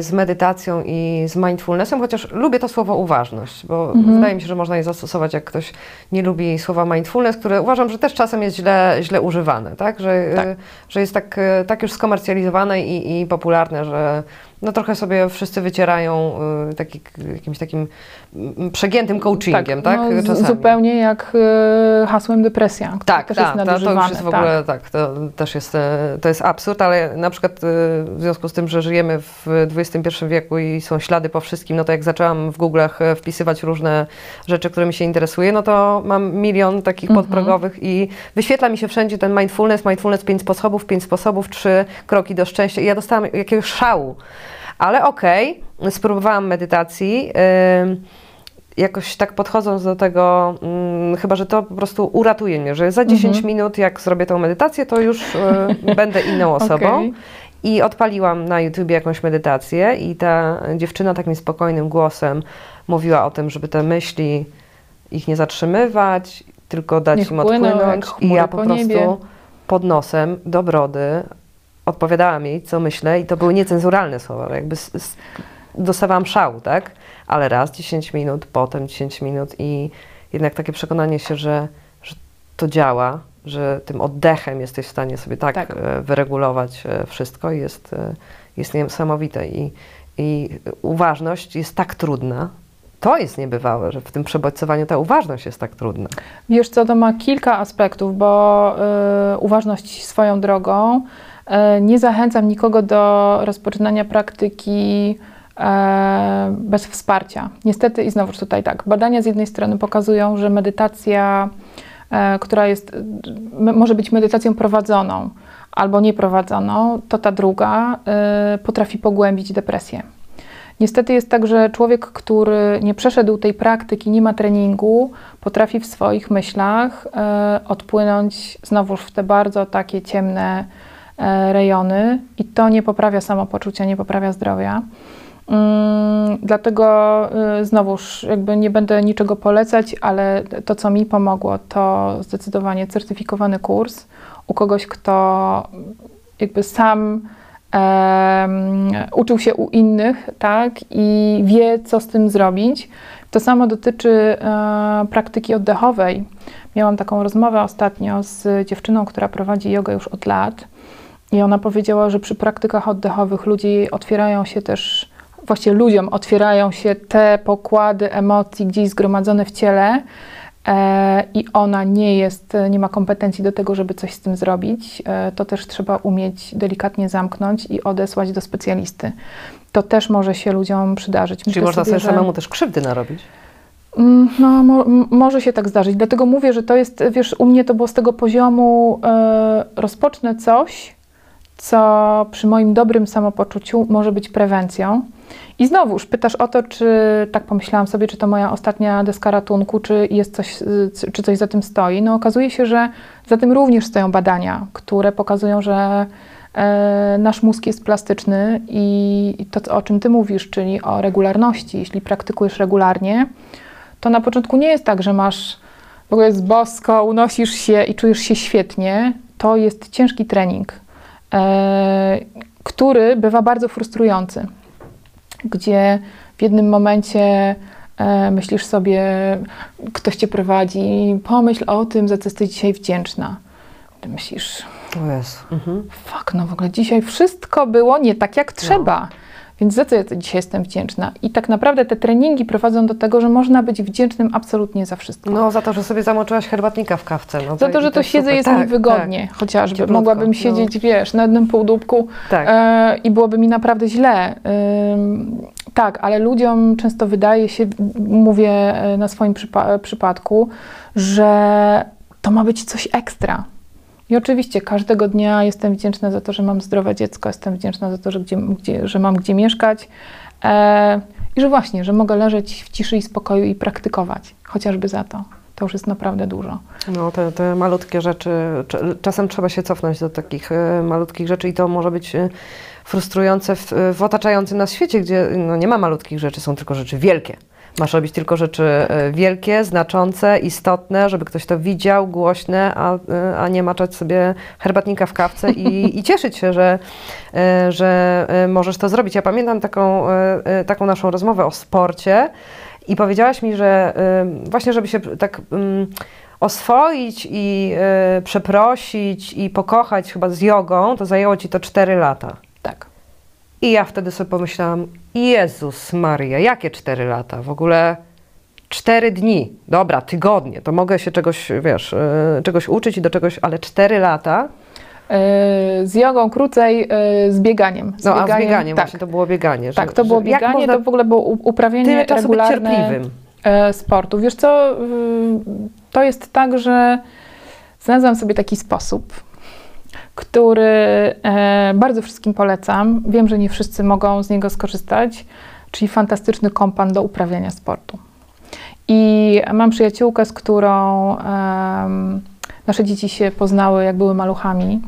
z medytacją i z mindfulnessem, chociaż lubię to słowo uważność, bo Mhm. wydaje mi się, że można je zastosować, jak ktoś nie lubi słowa mindfulness, które uważam, że też czasem jest źle, źle używane, tak? Że, e, Tak. że jest tak, e, tak już skomercjalizowane i, i popularne, że no trochę sobie wszyscy wycierają y, taki, jakimś takim przegiętym coachingiem, tak? No, z- Czasami. zupełnie jak e, hasłem depresja, Tak, też tak, jest to, to już jest w ogóle, tak, to też jest, e, to jest absurd, ale na przykład e, w związku z tym, że żyjemy w XXI wieku i są ślady po wszystkim, no to jak zaczęłam w Google'ach wpisywać różne rzeczy, którymi się interesuję, no to mam milion takich Mhm. podprogowych i wyświetla mi się wszędzie ten mindfulness, mindfulness pięć sposobów, pięć sposobów, trzy kroki do szczęścia i ja dostałam jakiegoś szału. Ale okej, spróbowałam medytacji. ym, jakoś tak podchodząc do tego, mm, chyba że to po prostu uratuje mnie, że za 10 Mhm. minut, jak zrobię tą medytację, to już y, będę inną osobą. Okej. I odpaliłam na YouTubie jakąś medytację, i ta dziewczyna takim spokojnym głosem mówiła o tym, żeby te myśli ich nie zatrzymywać, tylko dać Niech im płyną odpłynąć. I ja po po prostu niebie. pod nosem do brody odpowiadałam jej, co myślę, i to były niecenzuralne słowa, jakby s- s- dostawałam szału, tak? Ale raz 10 minut, potem 10 minut i jednak takie przekonanie się, że, że to działa, że tym oddechem jesteś w stanie sobie tak, Tak. e, wyregulować e, wszystko jest, e, jest niesamowite i, i uważność jest tak trudna. To jest niebywałe, że w tym przebodźcowaniu ta uważność jest tak trudna. Wiesz co, to ma kilka aspektów, bo y, uważność swoją drogą. Y, nie zachęcam nikogo do rozpoczynania praktyki bez wsparcia. Niestety i znowuż tutaj tak, badania z jednej strony pokazują, że medytacja, e, która jest, może być medytacją prowadzoną albo nieprowadzoną, to ta druga e, potrafi pogłębić depresję. Niestety jest tak, że człowiek, który nie przeszedł tej praktyki, nie ma treningu, potrafi w swoich myślach e, odpłynąć znowuż w te bardzo takie ciemne e, rejony i to nie poprawia samopoczucia, nie poprawia zdrowia. Mm, dlatego y, znowuż jakby nie będę niczego polecać, ale to, co mi pomogło, to zdecydowanie certyfikowany kurs u kogoś, kto jakby sam uczył się u innych, tak, i wie, co z tym zrobić. To samo dotyczy e, praktyki oddechowej. Miałam taką rozmowę ostatnio z dziewczyną, która prowadzi jogę już od lat. I ona powiedziała, że przy praktykach oddechowych ludzi otwierają się też, właściwie ludziom otwierają się te pokłady emocji gdzieś zgromadzone w ciele e, i ona nie jest, nie ma kompetencji do tego, żeby coś z tym zrobić. E, to też trzeba umieć delikatnie zamknąć i odesłać do specjalisty. To też może się ludziom przydarzyć. Czyli Myślę można sobie że- samemu też krzywdy narobić. Mm, No, mo, może się tak zdarzyć. Dlatego mówię, że to jest, wiesz, u mnie to było z tego poziomu, e, rozpocznę coś, co przy moim dobrym samopoczuciu może być prewencją. I znowuż pytasz o to, czy tak pomyślałam sobie, czy to moja ostatnia deska ratunku, czy jest coś, y, czy coś za tym stoi. No okazuje się, że za tym również stoją badania, które pokazują, że e, nasz mózg jest plastyczny i to, o czym ty mówisz, czyli o regularności, jeśli praktykujesz regularnie, to na początku nie jest tak, że masz w ogóle jest bosko, unosisz się i czujesz się świetnie. To jest ciężki trening, który bywa bardzo frustrujący, gdzie w jednym momencie e, myślisz sobie, ktoś cię prowadzi, pomyśl o tym, za co jesteś dzisiaj wdzięczna. Ty myślisz, O Jezu. Mhm. fuck, no w ogóle dzisiaj wszystko było nie tak jak trzeba. Więc za co ja dzisiaj jestem wdzięczna? I tak naprawdę te treningi prowadzą do tego, że można być wdzięcznym absolutnie za wszystko. No za to, że sobie zamoczyłaś herbatnika w kawce. No za to, że to jest siedzę super. jest Tak, mi wygodnie, chociażby. Cieplutko, Mogłabym no. siedzieć, wiesz, na jednym półdubku Tak. e, i byłoby mi naprawdę źle. Tak, ale ludziom często wydaje się, mówię e, na swoim przypa- przypadku, że to ma być coś ekstra. I oczywiście każdego dnia jestem wdzięczna za to, że mam zdrowe dziecko, jestem wdzięczna za to, że, gdzie, gdzie, że mam gdzie mieszkać e, i że właśnie, że mogę leżeć w ciszy i spokoju i praktykować, chociażby za to. To już jest naprawdę dużo. No, te, te malutkie rzeczy, cz- czasem trzeba się cofnąć do takich e, malutkich rzeczy i to może być e, frustrujące w, w otaczającym nas świecie, gdzie no, nie ma malutkich rzeczy, są tylko rzeczy wielkie. Masz robić tylko rzeczy e, wielkie, znaczące, istotne, żeby ktoś to widział, głośne, a, e, a nie maczać sobie herbatnika w kawce i, i cieszyć się, że, e, że możesz to zrobić. Ja pamiętam taką, taką naszą rozmowę o sporcie i powiedziałaś mi, że właśnie, żeby się tak mm, oswoić i przeprosić i pokochać chyba z jogą, to zajęło ci to 4 lata. Tak. I ja wtedy sobie pomyślałam, Jezus Maria, jakie 4 lata? W ogóle 4 dni, dobra, tygodnie, to mogę się czegoś, wiesz, e, czegoś uczyć i do czegoś, ale 4 lata, E, z jogą krócej, e, z bieganiem. Z no a z bieganiem, tak. właśnie to było bieganie. że- Tak, to było bieganie, można to w ogóle było uprawianie tyle czasu być regularne cierpliwym? e, sportu. Wiesz co, y, to jest tak, że znalazłam sobie taki sposób, który e, bardzo wszystkim polecam. Wiem, że nie wszyscy mogą z niego skorzystać, czyli fantastyczny kompan do uprawiania sportu. I mam przyjaciółkę, z którą nasze dzieci się poznały, jak były maluchami.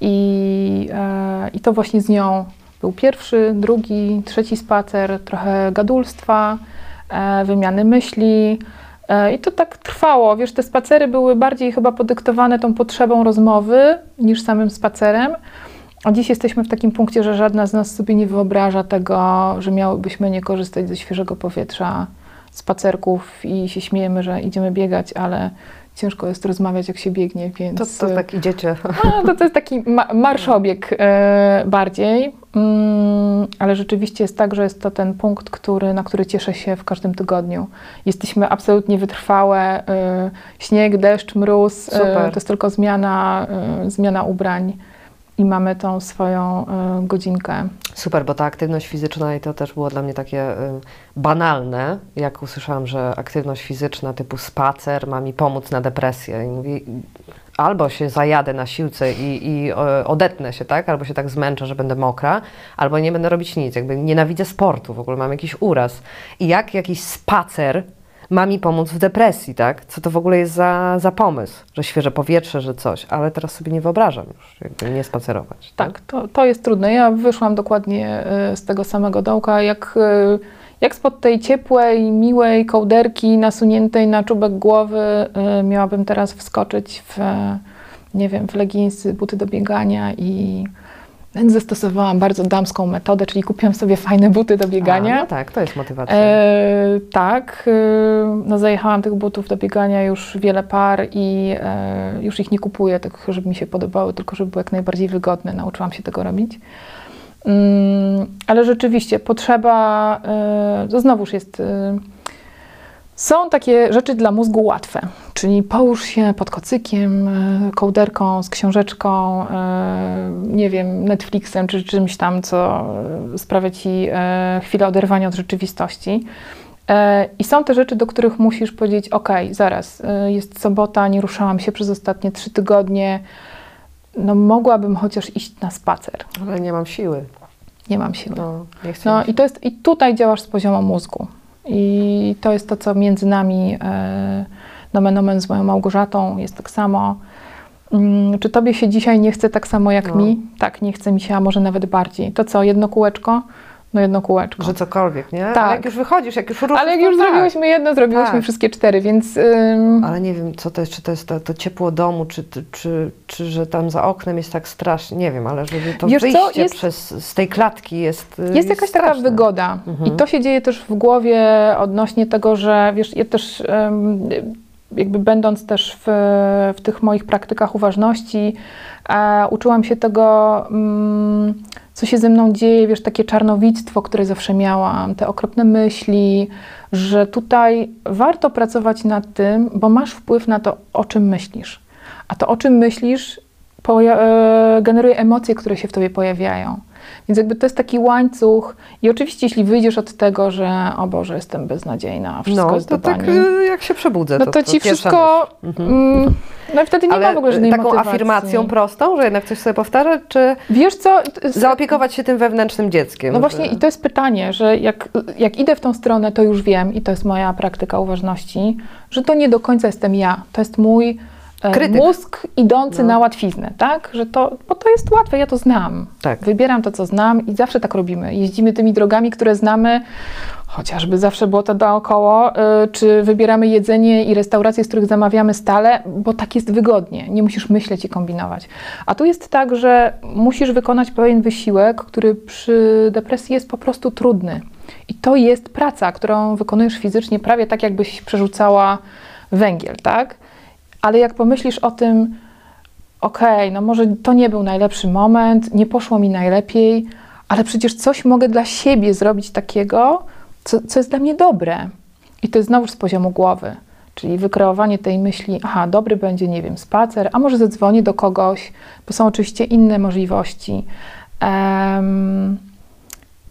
I, e, I to właśnie z nią był pierwszy, drugi, trzeci spacer, trochę gadulstwa, e, wymiany myśli. E, I to tak trwało. Wiesz, te spacery były bardziej chyba podyktowane tą potrzebą rozmowy niż samym spacerem. A dziś jesteśmy w takim punkcie, że żadna z nas sobie nie wyobraża tego, że miałybyśmy nie korzystać ze świeżego powietrza, spacerków i się śmiejemy, że idziemy biegać, ale ciężko jest rozmawiać, jak się biegnie, więc... To, to tak idziecie. No, to, to jest taki ma marszobieg e, bardziej, mm, ale rzeczywiście jest tak, że jest to ten punkt, który, na który cieszę się w każdym tygodniu. Jesteśmy absolutnie wytrwałe, e, śnieg, deszcz, mróz, e, to jest tylko zmiana, e, zmiana ubrań i mamy tą swoją e, godzinkę. Super, bo ta aktywność fizyczna i to też było dla mnie takie y, banalne, jak usłyszałam, że aktywność fizyczna typu spacer ma mi pomóc na depresję. I mówię, albo się zajadę na siłce i, i e, odetnę się, tak? Albo się tak zmęczę, że będę mokra, albo nie będę robić nic. Jakby nienawidzę sportu, w ogóle mam jakiś uraz. I jak jakiś spacer ma mi pomóc w depresji, tak? Co to w ogóle jest za, za pomysł, że świeże powietrze, że coś, ale teraz sobie nie wyobrażam już, nie spacerować. Tak, to, to jest trudne. Ja wyszłam dokładnie y, z tego samego dołka, jak, y, jak spod tej ciepłej, miłej kołderki nasuniętej na czubek głowy y, miałabym teraz wskoczyć w, nie wiem, w leginsy, buty do biegania i więc zastosowałam bardzo damską metodę, czyli kupiłam sobie fajne buty do biegania. A, no tak, to jest motywacja. E, tak, e, no zajechałam tych butów do biegania już wiele par i e, już ich nie kupuję, tak żeby mi się podobały, tylko żeby były jak najbardziej wygodne. Nauczyłam się tego robić. Mm, ale rzeczywiście potrzeba, e, to znowuż jest e, są takie rzeczy dla mózgu łatwe, czyli połóż się pod kocykiem, e, kołderką, z książeczką, e, nie wiem, Netflixem czy czymś tam, co e, sprawia ci chwilę oderwania od rzeczywistości. I są te rzeczy, do których musisz powiedzieć: OK, zaraz, jest sobota, nie ruszałam się przez ostatnie trzy tygodnie, no mogłabym chociaż iść na spacer. Ale nie mam siły. Nie mam siły. No, no i, to jest, i tutaj działasz z poziomu mózgu. I to jest to, co między nami, e, nomen omen z moją Małgorzatą, jest tak samo. Mm, czy tobie się dzisiaj nie chce tak samo jak No. mi? Tak, nie chce mi się, a może nawet bardziej. To co, jedno kółeczko? No jedno kółeczko. Że cokolwiek, nie? Tak. Ale jak już wychodzisz, jak już ruszysz, Ale jak już tak. zrobiłyśmy jedno, zrobiłyśmy Tak. wszystkie cztery, więc... ym, Ale nie wiem, co to jest, czy to jest to, to ciepło domu, czy, czy, czy, czy że tam za oknem jest tak strasznie, nie wiem, ale żeby to Wiesz co, wyjście jest- przez, z tej klatki jest y, Jest jakaś taka straszne. wygoda. Mhm. I to się dzieje też w głowie odnośnie tego, że wiesz, ja też em, jakby będąc też w, w tych moich praktykach uważności, e, uczyłam się tego, mm, co się ze mną dzieje, wiesz, takie czarnowictwo, które zawsze miałam, te okropne myśli, że tutaj warto pracować nad tym, bo masz wpływ na to, o czym myślisz. A to, o czym myślisz, e, generuje emocje, które się w tobie pojawiają. Więc jakby to jest taki łańcuch i oczywiście jeśli wyjdziesz od tego, że o Boże, jestem beznadziejna, wszystko No, jest to do tak bani, y, jak się przebudzę, no to, to ci pierwsza wszystko. Mhm. mm, no i wtedy nie Ale ma w ogóle żadnej taką motywacji. afirmacją prostą, że jednak coś sobie powtarzać, czy Wiesz co, zaopiekować się tym wewnętrznym dzieckiem? no że- właśnie i to jest pytanie, że jak, jak idę w tą stronę, to już wiem i to jest moja praktyka uważności, że to nie do końca jestem ja, to jest mój e, Krytyk. mózg idący No. na łatwiznę, tak? Że to, bo to jest łatwe, ja to znam. Tak. Wybieram to, co znam i zawsze tak robimy. Jeździmy tymi drogami, które znamy, chociażby zawsze było to dookoło, y, czy wybieramy jedzenie i restauracje, z których zamawiamy stale, bo tak jest wygodnie. Nie musisz myśleć i kombinować. A tu jest tak, że musisz wykonać pewien wysiłek, który przy depresji jest po prostu trudny. I to jest praca, którą wykonujesz fizycznie, prawie tak, jakbyś przerzucała węgiel, tak? Ale jak pomyślisz o tym, okej, no może to nie był najlepszy moment, nie poszło mi najlepiej, ale przecież coś mogę dla siebie zrobić takiego, co, co jest dla mnie dobre. I to jest znowu z poziomu głowy. Czyli wykreowanie tej myśli, aha, dobry będzie, nie wiem, spacer, a może zadzwonię do kogoś, bo są oczywiście inne możliwości. Em,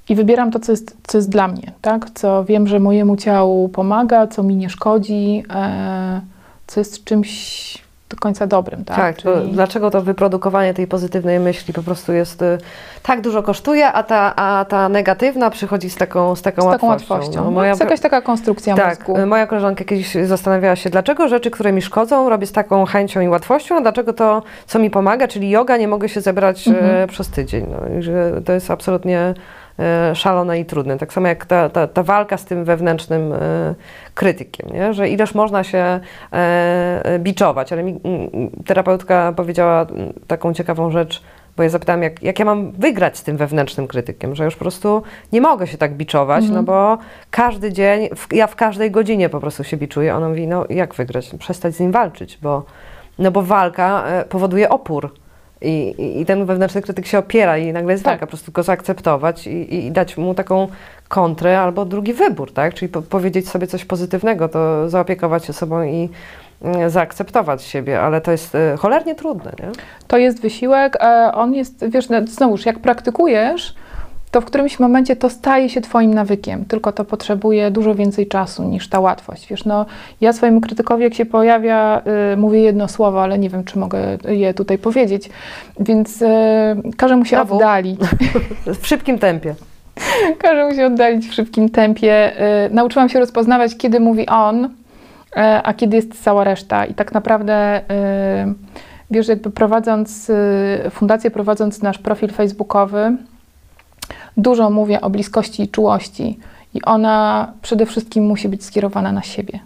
I wybieram to, co jest, co jest dla mnie, tak? Co wiem, że mojemu ciału pomaga, co mi nie szkodzi, e, co jest czymś do końca dobrym, tak? Tak, to Czyli- dlaczego to wyprodukowanie tej pozytywnej myśli po prostu jest y, tak dużo kosztuje, a ta, a ta negatywna przychodzi z taką, z taką z taką łatwością. łatwością. No, No, moja jest jakaś taka konstrukcja tak, mózgu. y, moja koleżanka kiedyś zastanawiała się, dlaczego rzeczy, które mi szkodzą, robię z taką chęcią i łatwością, a dlaczego to, co mi pomaga, czyli yoga, nie mogę się zebrać Mhm. e, przez tydzień. No, i że to jest absolutnie szalone i trudne. Tak samo jak ta, ta, ta walka z tym wewnętrznym e, krytykiem, nie? że ileż można się e, e, biczować, ale mi terapeutka powiedziała taką ciekawą rzecz, bo ja zapytałam, jak, jak ja mam wygrać z tym wewnętrznym krytykiem, że już po prostu nie mogę się tak biczować, Mhm. no bo każdy dzień, w, ja w każdej godzinie po prostu się biczuję. Ona mówi, no jak wygrać? Przestać z nim walczyć, bo, no bo walka e, powoduje opór. I, i, ten wewnętrzny krytyk się opiera i nagle jest Tak. walka, po prostu go zaakceptować i, i dać mu taką kontrę albo drugi wybór, tak? Czyli po, powiedzieć sobie coś pozytywnego, to zaopiekować się sobą i mm, zaakceptować siebie, ale to jest e, cholernie trudne, nie? To jest wysiłek, e, on jest, wiesz, no, znowuż, jak praktykujesz, to w którymś momencie to staje się twoim nawykiem, tylko to potrzebuje dużo więcej czasu niż ta łatwość. Wiesz, no, ja swojemu krytykowi, jak się pojawia, y, mówię jedno słowo, ale nie wiem, czy mogę je tutaj powiedzieć, więc y, każę mu się Znowu? oddalić. W szybkim tempie. Każe mu się oddalić w szybkim tempie. Y, nauczyłam się rozpoznawać, kiedy mówi on, y, a kiedy jest cała reszta. I tak naprawdę, y, wiesz, jakby prowadząc fundację, prowadząc nasz profil facebookowy, dużo mówię o bliskości i czułości. I ona przede wszystkim musi być skierowana na siebie.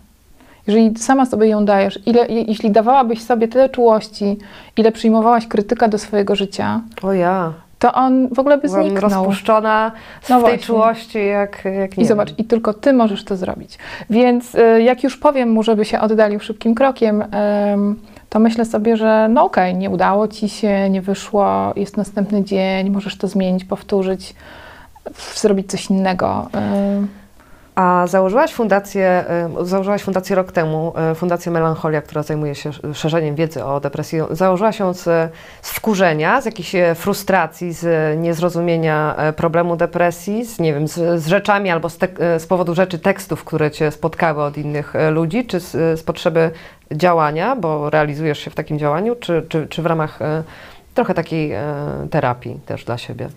Jeżeli sama sobie ją dajesz, ile, jeśli dawałabyś sobie tyle czułości, ile przyjmowałaś krytyka do swojego życia, o ja to on w ogóle by Byłam zniknął. rozpuszczona w no tej właśnie. czułości, jak, jak nie I zobacz, i tylko ty możesz to zrobić. Więc y, jak już powiem mu, żeby się oddalił szybkim krokiem, to myślę sobie, że no okej, okay, nie udało ci się, nie wyszło, jest następny dzień, możesz to zmienić, powtórzyć, zrobić coś innego. A założyłaś fundację, założyłaś fundację rok temu, y, Fundację Melancholia, która zajmuje się szerzeniem wiedzy o depresji. Założyłaś ją z, z wkurzenia, z jakiejś e, frustracji, z niezrozumienia e, problemu depresji, z, nie wiem, z, z rzeczami albo z, te, e, z, powodu rzeczy tekstów, które Cię spotkały od innych ludzi, czy z, z potrzeby działania, bo realizujesz się w takim działaniu, czy, czy, czy w ramach trochę takiej terapii też dla siebie?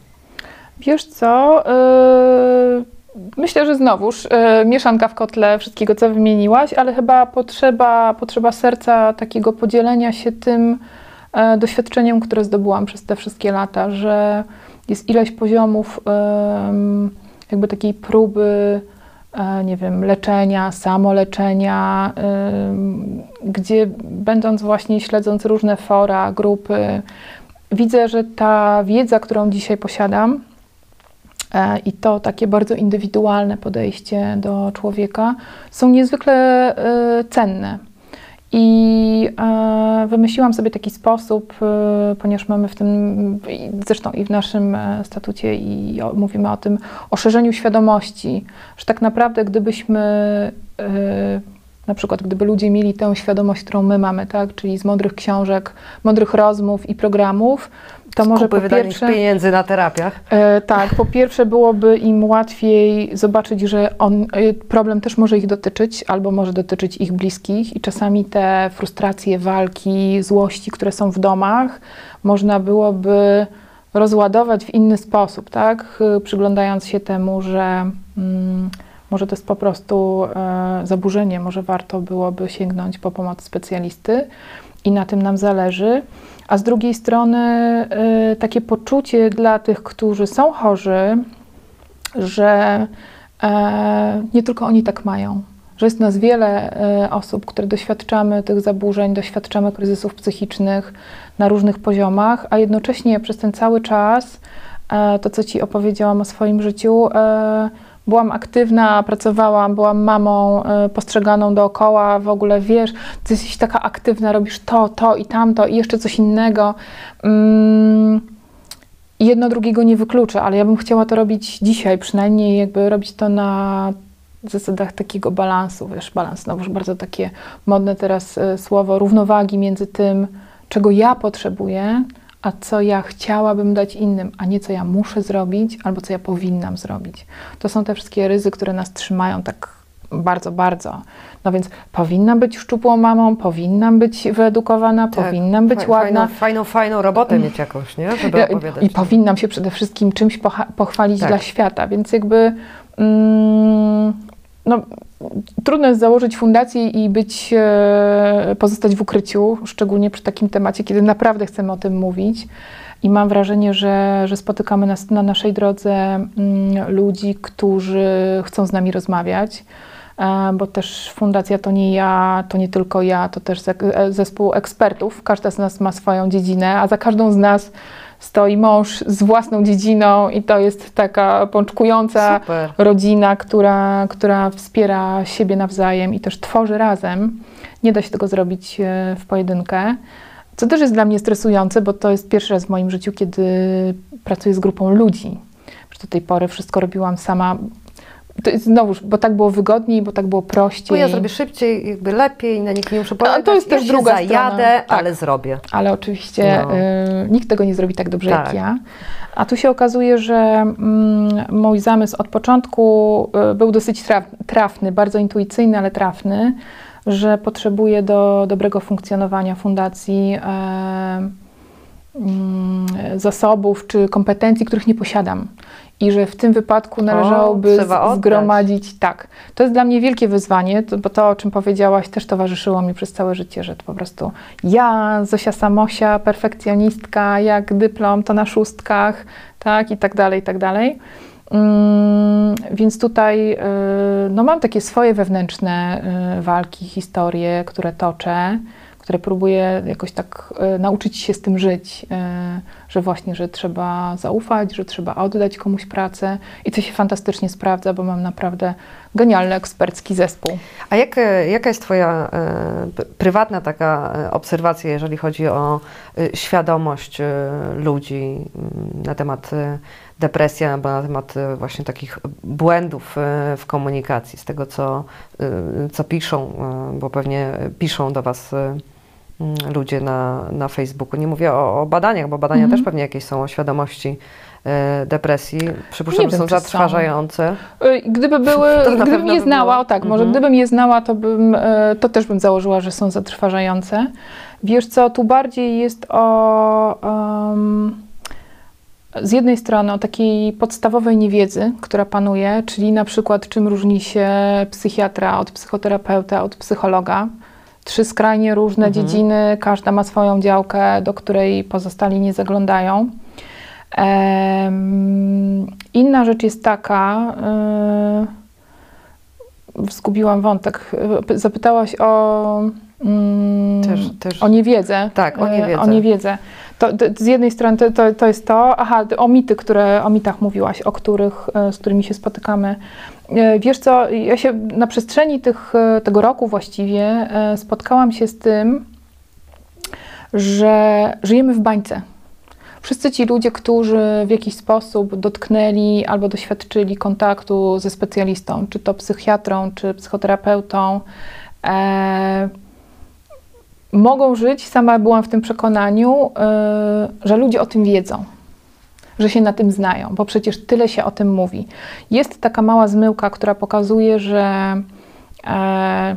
Wiesz co... Yy Myślę, że znowuż y, mieszanka w kotle wszystkiego, co wymieniłaś, ale chyba potrzeba, potrzeba serca takiego podzielenia się tym y, doświadczeniem, które zdobyłam przez te wszystkie lata, że jest ileś poziomów jakby takiej próby, nie wiem, leczenia, samoleczenia, gdzie będąc właśnie śledząc różne fora, grupy, widzę, że ta wiedza, którą dzisiaj posiadam, E, i to takie bardzo indywidualne podejście do człowieka są niezwykle e, cenne. I e, wymyśliłam sobie taki sposób, ponieważ mamy w tym, zresztą i w naszym statucie, i mówimy o tym, o szerzeniu świadomości, że tak naprawdę, gdybyśmy na przykład gdyby ludzie mieli tę świadomość, którą my mamy, tak, czyli z mądrych książek, mądrych rozmów i programów, to może po pierwsze pieniędzy na terapiach. E, tak, po pierwsze byłoby im łatwiej zobaczyć, że on, e, problem też może ich dotyczyć, albo może dotyczyć ich bliskich i czasami te frustracje, walki, złości, które są w domach, można byłoby rozładować w inny sposób, tak? Przyglądając się temu, że mm, może to jest po prostu e, zaburzenie, może warto byłoby sięgnąć po pomoc specjalisty i na tym nam zależy. A z drugiej strony y, takie poczucie dla tych, którzy są chorzy, że e, nie tylko oni tak mają, że jest nas wiele e, osób, które doświadczamy tych zaburzeń, doświadczamy kryzysów psychicznych na różnych poziomach, a jednocześnie przez ten cały czas, e, to co Ci opowiedziałam o swoim życiu, byłam aktywna, pracowałam, byłam mamą y, postrzeganą dookoła, w ogóle wiesz, ty jesteś taka aktywna, robisz to, to i tamto i jeszcze coś innego. Mm, jedno drugiego nie wyklucza, ale ja bym chciała to robić dzisiaj, przynajmniej jakby robić to na zasadach takiego balansu, wiesz, balans, no już bardzo takie modne teraz y, słowo, równowagi między tym, czego ja potrzebuję, a co ja chciałabym dać innym, a nie co ja muszę zrobić albo co ja powinnam zrobić. To są te wszystkie ryzy, które nas trzymają tak bardzo, bardzo. No więc powinnam być szczupłą mamą, powinnam być wyedukowana, tak, powinnam być ładna. Fajną, fajną, fajną robotę mieć jakąś, nie? Żeby opowiadać. I powinnam się przede wszystkim czymś pochwalić tak. dla świata, więc jakby mm, no, trudno jest założyć fundację i być, e, pozostać w ukryciu, szczególnie przy takim temacie, kiedy naprawdę chcemy o tym mówić. I mam wrażenie, że, że spotykamy na, na naszej drodze mm, ludzi, którzy chcą z nami rozmawiać, e, bo też fundacja to nie ja, to nie tylko ja, to też e, zespół ekspertów. Każda z nas ma swoją dziedzinę, a za każdą z nas stoi mąż z własną dziedziną i to jest taka pączkująca Super. rodzina, która, która wspiera siebie nawzajem i też tworzy razem. Nie da się tego zrobić e, w pojedynkę. Co też jest dla mnie stresujące, bo to jest pierwszy raz w moim życiu, kiedy pracuję z grupą ludzi. Do tej pory wszystko robiłam sama, to znowuż, bo tak było wygodniej, bo tak było prościej. Bo ja zrobię szybciej, jakby lepiej, na nikt nie muszę polegać. No, to jest ja też druga zajadę, strona. Tak. ale zrobię. Ale oczywiście no. y, nikt tego nie zrobi tak dobrze tak. jak ja. A tu się okazuje, że mm, mój zamysł od początku y, był dosyć traf, trafny, bardzo intuicyjny, ale trafny, że potrzebuję do dobrego funkcjonowania fundacji y, zasobów czy kompetencji, których nie posiadam. I że w tym wypadku należałoby oddać. zgromadzić. Tak, to jest dla mnie wielkie wyzwanie, to, bo to, o czym powiedziałaś, też towarzyszyło mi przez całe życie, że to po prostu ja, Zosia Samosia, perfekcjonistka, jak dyplom, to na szóstkach, tak, i tak dalej, i tak dalej. Mm, więc tutaj y, no, mam takie swoje wewnętrzne y, walki, historie, które toczę, które próbuję jakoś tak y, nauczyć się z tym żyć, że właśnie, że trzeba zaufać, że trzeba oddać komuś pracę i to się fantastycznie sprawdza, bo mam naprawdę genialny ekspercki zespół. A jak, jaka jest Twoja e, prywatna taka e, obserwacja, jeżeli chodzi o e, świadomość e, ludzi m, na temat depresji, albo na temat e, właśnie takich błędów e, w komunikacji, z tego co, e, co piszą, bo pewnie piszą do Was e, m, ludzie na, na Facebooku. Nie mówię o, o badaniach, bo badania Mhm. też pewnie jakieś są o świadomości depresji. Przypuszczam, Nie że wiem, są są. zatrważające. Y, Gdyby były, gdybym je by znała, o tak, może Mhm. gdybym je znała, to bym, to też bym założyła, że są zatrważające. Wiesz co, tu bardziej jest o em, z jednej strony o takiej podstawowej niewiedzy, która panuje, czyli na przykład czym różni się psychiatra od psychoterapeuta, od psychologa. Trzy skrajnie różne Mhm. dziedziny, każda ma swoją działkę, do której pozostali nie zaglądają. Inna rzecz jest taka, y, zgubiłam wątek, zapytałaś o, mm, Też, też. o niewiedzę. Tak, o E, niewiedzę. O niewiedzę. To, to, z jednej strony to, to, to jest to, aha, o mity, które, o mitach mówiłaś, o których, e, z którymi się spotykamy. E, Wiesz co, ja się na przestrzeni tych, e, tego roku właściwie spotkałam się z tym, że żyjemy w bańce. Wszyscy ci ludzie, którzy w jakiś sposób dotknęli albo doświadczyli kontaktu ze specjalistą, czy to psychiatrą, czy psychoterapeutą, e, mogą żyć, sama byłam w tym przekonaniu, e, że ludzie o tym wiedzą, że się na tym znają, bo przecież tyle się o tym mówi. Jest taka mała zmyłka, która pokazuje, że e,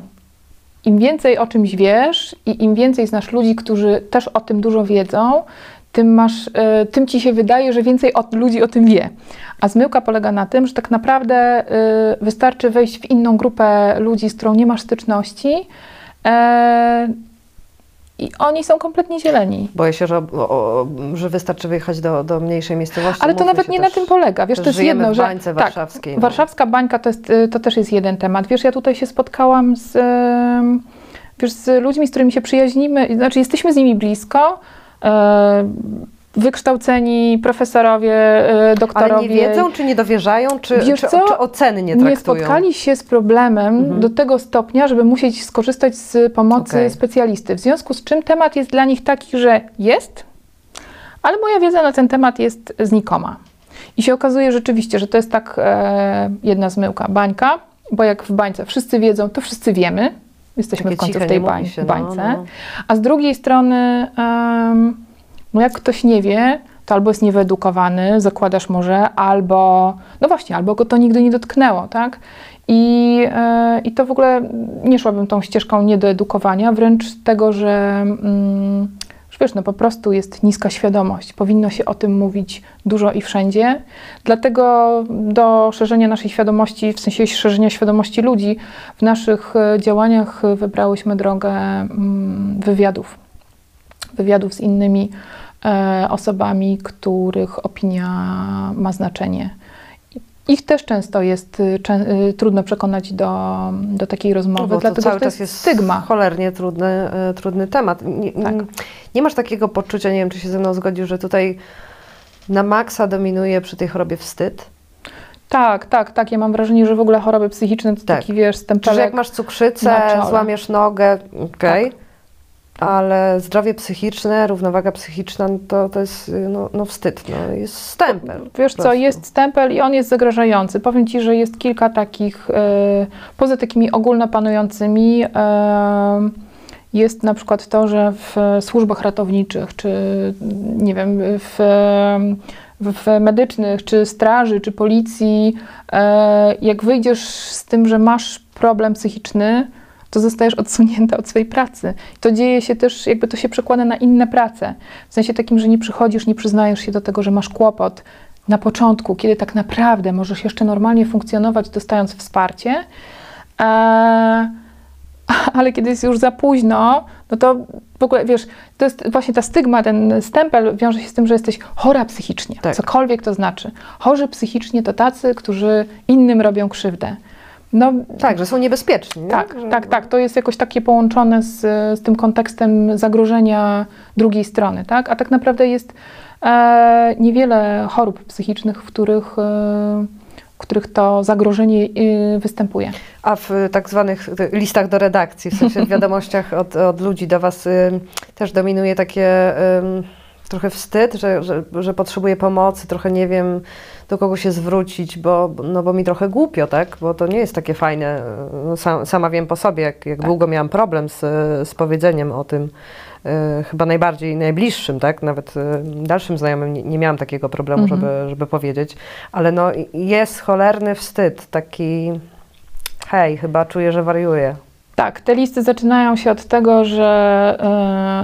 im więcej o czymś wiesz i im więcej znasz ludzi, którzy też o tym dużo wiedzą, tym, masz, e, tym ci się wydaje, że więcej ludzi o tym wie. A zmyłka polega na tym, że tak naprawdę wystarczy wejść w inną grupę ludzi, z którą nie masz styczności i oni są kompletnie zieleni. Boję się, że, o, o, że wystarczy wyjechać do, do mniejszej miejscowości. Ale to nawet nie też, na tym polega. Wiesz, to jest jedno, że bańce tak, warszawskiej. no. Warszawska bańka to, jest, y, to też jest jeden temat. Wiesz, ja tutaj się spotkałam z, wiesz, z ludźmi, z którymi się przyjaźnimy, znaczy jesteśmy z nimi blisko. Wykształceni profesorowie, e, Ale doktorowie. nie wiedzą, czy nie dowierzają, czy, Wiesz czy, czy oceny nie nie traktują? spotkali się z problemem Mhm. do tego stopnia, żeby musieć skorzystać z pomocy Okej. specjalisty. W związku z czym temat jest dla nich taki, że jest, ale moja wiedza na ten temat jest znikoma. I się okazuje rzeczywiście, że to jest tak e, jedna zmyłka, bańka, bo jak w bańce wszyscy wiedzą, to wszyscy wiemy. Jesteśmy Takie w końcu w tej nie bań, się, no, bańce. no. A z drugiej strony, no jak ktoś nie wie, to albo jest niewyedukowany, zakładasz może, albo, no właśnie, albo go to nigdy nie dotknęło, tak? I, e, I to w ogóle nie szłabym tą ścieżką niedoedukowania, wręcz tego, że, mm, że wiesz, no po prostu jest niska świadomość. Powinno się o tym mówić dużo i wszędzie. Dlatego do szerzenia naszej świadomości, w sensie szerzenia świadomości ludzi, w naszych e, działaniach wybrałyśmy drogę mm, wywiadów. Wywiadów z innymi e, osobami, których opinia ma znaczenie. Ich też często jest y, y, trudno przekonać do, do takiej No rozmowy, to dlatego cały to czas jest stygma. cholernie trudny, e, trudny temat. Nie, Tak. nie masz takiego poczucia, nie wiem, czy się ze mną zgodzisz, że tutaj na maksa dominuje przy tej chorobie wstyd? Tak, tak, tak. Ja mam wrażenie, że w ogóle choroby psychiczne to Tak. taki, wiesz, stempelek. jak masz cukrzycę, złamiesz nogę, okej, Tak. Ale zdrowie psychiczne, równowaga psychiczna, no to, to jest y, no, no wstyd, no, jest stempel. Wiesz co, jest stempel i on jest zagrażający. Powiem Ci, że jest kilka takich, e, poza takimi ogólnopanującymi, e, jest na przykład to, że w służbach ratowniczych, czy nie wiem, w, w medycznych, czy straży, czy policji, e, jak wyjdziesz z tym, że masz problem psychiczny, to zostajesz odsunięta od swojej pracy. To dzieje się też, jakby to się przekłada na inne prace. W sensie takim, że nie przychodzisz, nie przyznajesz się do tego, że masz kłopot. na początku, kiedy tak naprawdę możesz jeszcze normalnie funkcjonować, dostając wsparcie, e, ale kiedy jest już za późno, no to w ogóle wiesz, to jest właśnie ta stygma, ten stempel wiąże się z tym, że jesteś chora psychicznie, Tak. cokolwiek to znaczy. Chorzy psychicznie to tacy, którzy innym robią krzywdę. No, Tak, że są niebezpieczni. nie? tak, tak, tak. To jest jakoś takie połączone z, z tym kontekstem zagrożenia drugiej strony, tak? A tak naprawdę jest e, niewiele chorób psychicznych, w których, e, w których to zagrożenie e, występuje. A w tak zwanych y, listach do redakcji, w sensie w wiadomościach od, od ludzi do Was y, też dominuje takie trochę wstyd, że, że, że potrzebuję pomocy, trochę nie wiem do kogo się zwrócić, bo, no bo mi trochę głupio, tak? Bo to nie jest takie fajne. y, No, sam, sama wiem po sobie, jak, jak Tak. długo miałam problem z, z powiedzeniem o tym. y, Chyba najbardziej najbliższym, tak? Nawet y, dalszym znajomym nie, nie miałam takiego problemu, Mhm. żeby, żeby powiedzieć. Ale no jest cholerny wstyd, taki hej, chyba czuję, że wariuję. Tak, te listy zaczynają się od tego, że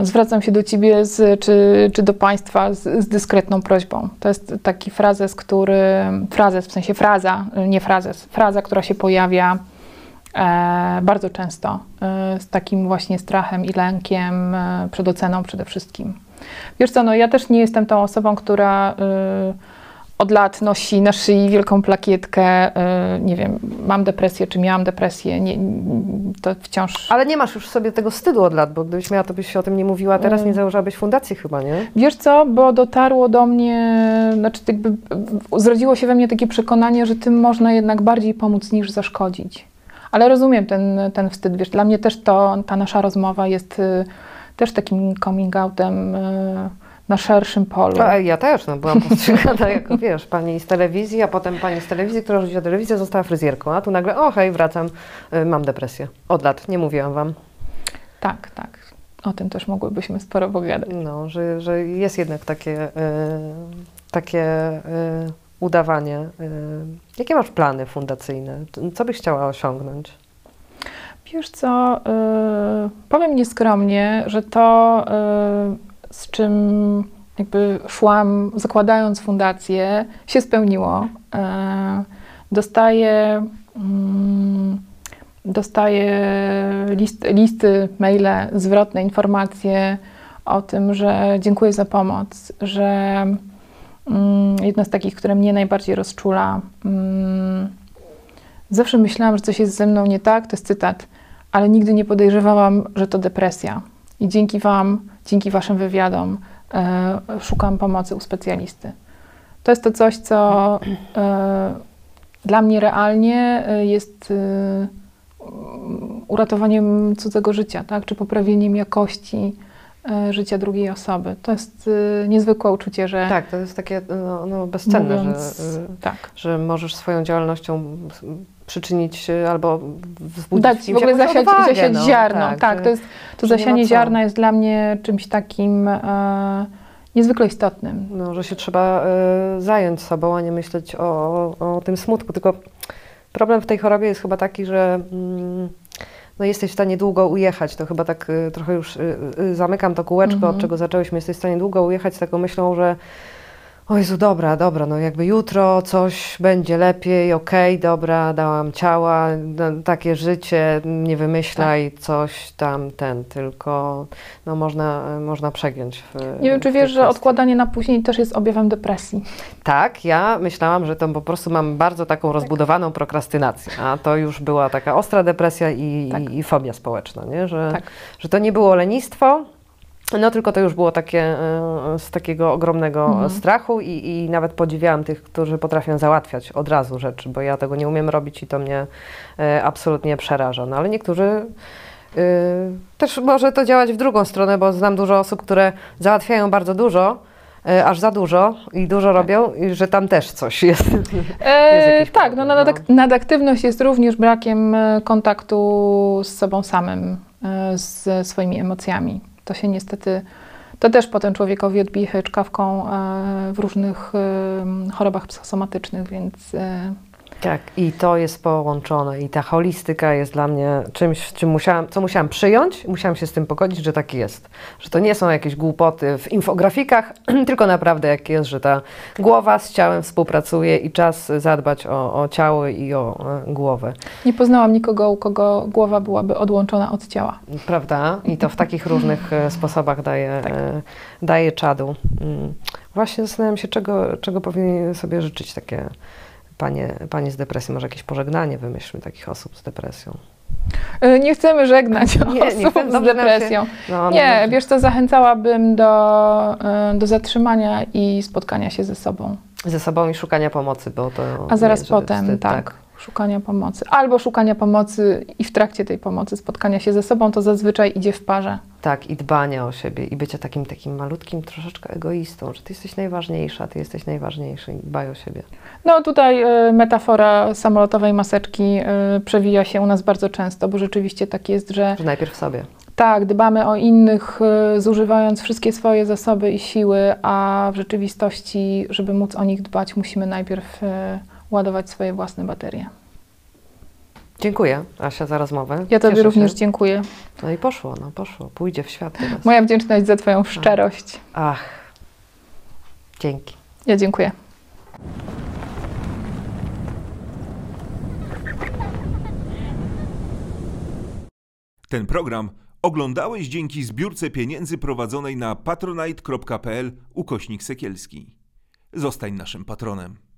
e, zwracam się do ciebie z, czy, czy do państwa z, z dyskretną prośbą. To jest taki frazes, który, frazes, w sensie fraza, nie frazes, fraza, która się pojawia e, bardzo często e, z takim właśnie strachem i lękiem e, przed oceną przede wszystkim. Wiesz co, no ja też nie jestem tą osobą, która e, od lat nosi na szyi wielką plakietkę, e, nie wiem, mam depresję, czy miałam depresję, nie, to wciąż... Ale nie masz już sobie tego wstydu od lat, bo gdybyś miała, to byś się o tym nie mówiła. Teraz Mm. nie założyłabyś fundacji chyba, nie? Wiesz co, bo dotarło do mnie, znaczy jakby zrodziło się we mnie takie przekonanie, że tym można jednak bardziej pomóc niż zaszkodzić. Ale rozumiem ten, ten wstyd, wiesz, dla mnie też to, ta nasza rozmowa jest y, też takim coming outem y, na szerszym polu. A ja też, no byłam postrzegana jako, wiesz, pani z telewizji, a potem pani z telewizji, która rzuciła telewizję, została fryzjerką, a tu nagle, o hej, wracam, y, mam depresję. Od lat, nie mówiłam wam. Tak, tak. O tym też mogłybyśmy sporo pogadać. No, że, że jest jednak takie, y, takie y, udawanie. Y, jakie masz plany fundacyjne? Co byś chciała osiągnąć? Wiesz co, y, powiem nieskromnie, że to, y, z czym jakby szłam zakładając fundację, się spełniło. Y, dostaję, mm, dostaję list, listy, maile, zwrotne informacje o tym, że dziękuję za pomoc, że mm, jedno z takich, które mnie najbardziej rozczula, mm, Zawsze myślałam, że coś jest ze mną nie tak, to jest cytat, ale nigdy nie podejrzewałam, że to depresja. I dzięki Wam, dzięki Waszym wywiadom, e, szukam pomocy u specjalisty. To jest to coś, co e, dla mnie realnie e, jest uratowaniem cudzego życia, tak? czy poprawieniem jakości życia drugiej osoby. To jest e, niezwykłe uczucie, że Tak, to jest takie no, no, bezcenne, mówiąc, że, y, tak. że możesz swoją działalnością przyczynić się albo wzbudzić dać w ogóle zasiać, odwagę, zasiać no, ziarno. Tak, że- to, jest, to zasianie ziarna jest dla mnie czymś takim e, niezwykle istotnym. No, że się trzeba y, zająć sobą, a nie myśleć o, o, o tym smutku. Tylko problem w tej chorobie jest chyba taki, że mm, no, jesteś w stanie długo ujechać. To chyba tak y, trochę już y, y, zamykam to kółeczko, Mhm. od czego zaczęłyśmy. Jesteś w stanie długo ujechać z taką myślą, że o Jezu, dobra, dobra, no jakby jutro coś będzie lepiej, okej, dobra, dałam ciała, no, takie życie, nie wymyślaj Tak. coś tam, ten, tylko no, można, można przegiąć. W, Nie wiem, czy wiesz, że odkładanie na później też jest objawem depresji. Tak, ja myślałam, że to po prostu mam bardzo taką rozbudowaną prokrastynację, a to już była taka ostra depresja i, Tak. i, i fobia społeczna, nie? Że, Tak. że to nie było lenistwo, no tylko to już było takie e, z takiego ogromnego Mhm. strachu i, i nawet podziwiałam tych, którzy potrafią załatwiać od razu rzeczy, bo ja tego nie umiem robić i to mnie e, absolutnie przeraża. No ale niektórzy y, też może to działać w drugą stronę, bo znam dużo osób, które załatwiają bardzo dużo, e, aż za dużo i dużo robią, i że tam też coś jest. E, jakiś tak, problem, no, no. nadak- nadaktywność jest również brakiem e, kontaktu z sobą samym, e, ze swoimi emocjami. To się niestety, to też potem człowiekowi odbije czkawką e, w różnych e, chorobach psychosomatycznych, więc e, Tak, i to jest połączone i ta holistyka jest dla mnie czymś, czym musiałam, co musiałam przyjąć, musiałam się z tym pogodzić, że tak jest. Że to nie są jakieś głupoty w infografikach, tylko naprawdę jak jest, że ta głowa z ciałem współpracuje i czas zadbać o, o ciało i o e, głowę. Nie poznałam nikogo, u kogo głowa byłaby odłączona od ciała. Prawda? I to w takich różnych e, sposobach daje, Tak. e, daje czadu. Mm. Właśnie zastanawiam się, czego, czego powinny sobie życzyć takie panie, panie z depresją. Może jakieś pożegnanie wymyślmy takich osób z depresją. Y, Nie chcemy żegnać Nie, nie osób chcemy, z nam się- depresją. No, Nie, wiesz co, zachęcałabym do, y, do zatrzymania i spotkania się ze sobą. Ze sobą i szukania pomocy, bo to. A zaraz nie, potem, wstyd, tak, szukania pomocy. Albo szukania pomocy i w trakcie tej pomocy spotkania się ze sobą, to zazwyczaj idzie w parze. Tak, i dbania o siebie, i bycia takim takim malutkim troszeczkę egoistą, że ty jesteś najważniejsza, ty jesteś najważniejszy i dbaj o siebie. No tutaj y, metafora samolotowej maseczki y, przewija się u nas bardzo często, bo rzeczywiście tak jest, że Że najpierw sobie. tak, dbamy o innych, y, zużywając wszystkie swoje zasoby i siły, a w rzeczywistości, żeby móc o nich dbać, musimy najpierw ładować swoje własne baterie. Dziękuję, Asia, za rozmowę. Ja Tobie Cieszę również Się. dziękuję. No i poszło, no poszło. Pójdzie w świat teraz. Moja wdzięczność za Twoją szczerość. Ach, dzięki. Ja dziękuję. Ten program oglądałeś dzięki zbiórce pieniędzy prowadzonej na patronite.pl ukośnik sekielski. Zostań naszym patronem.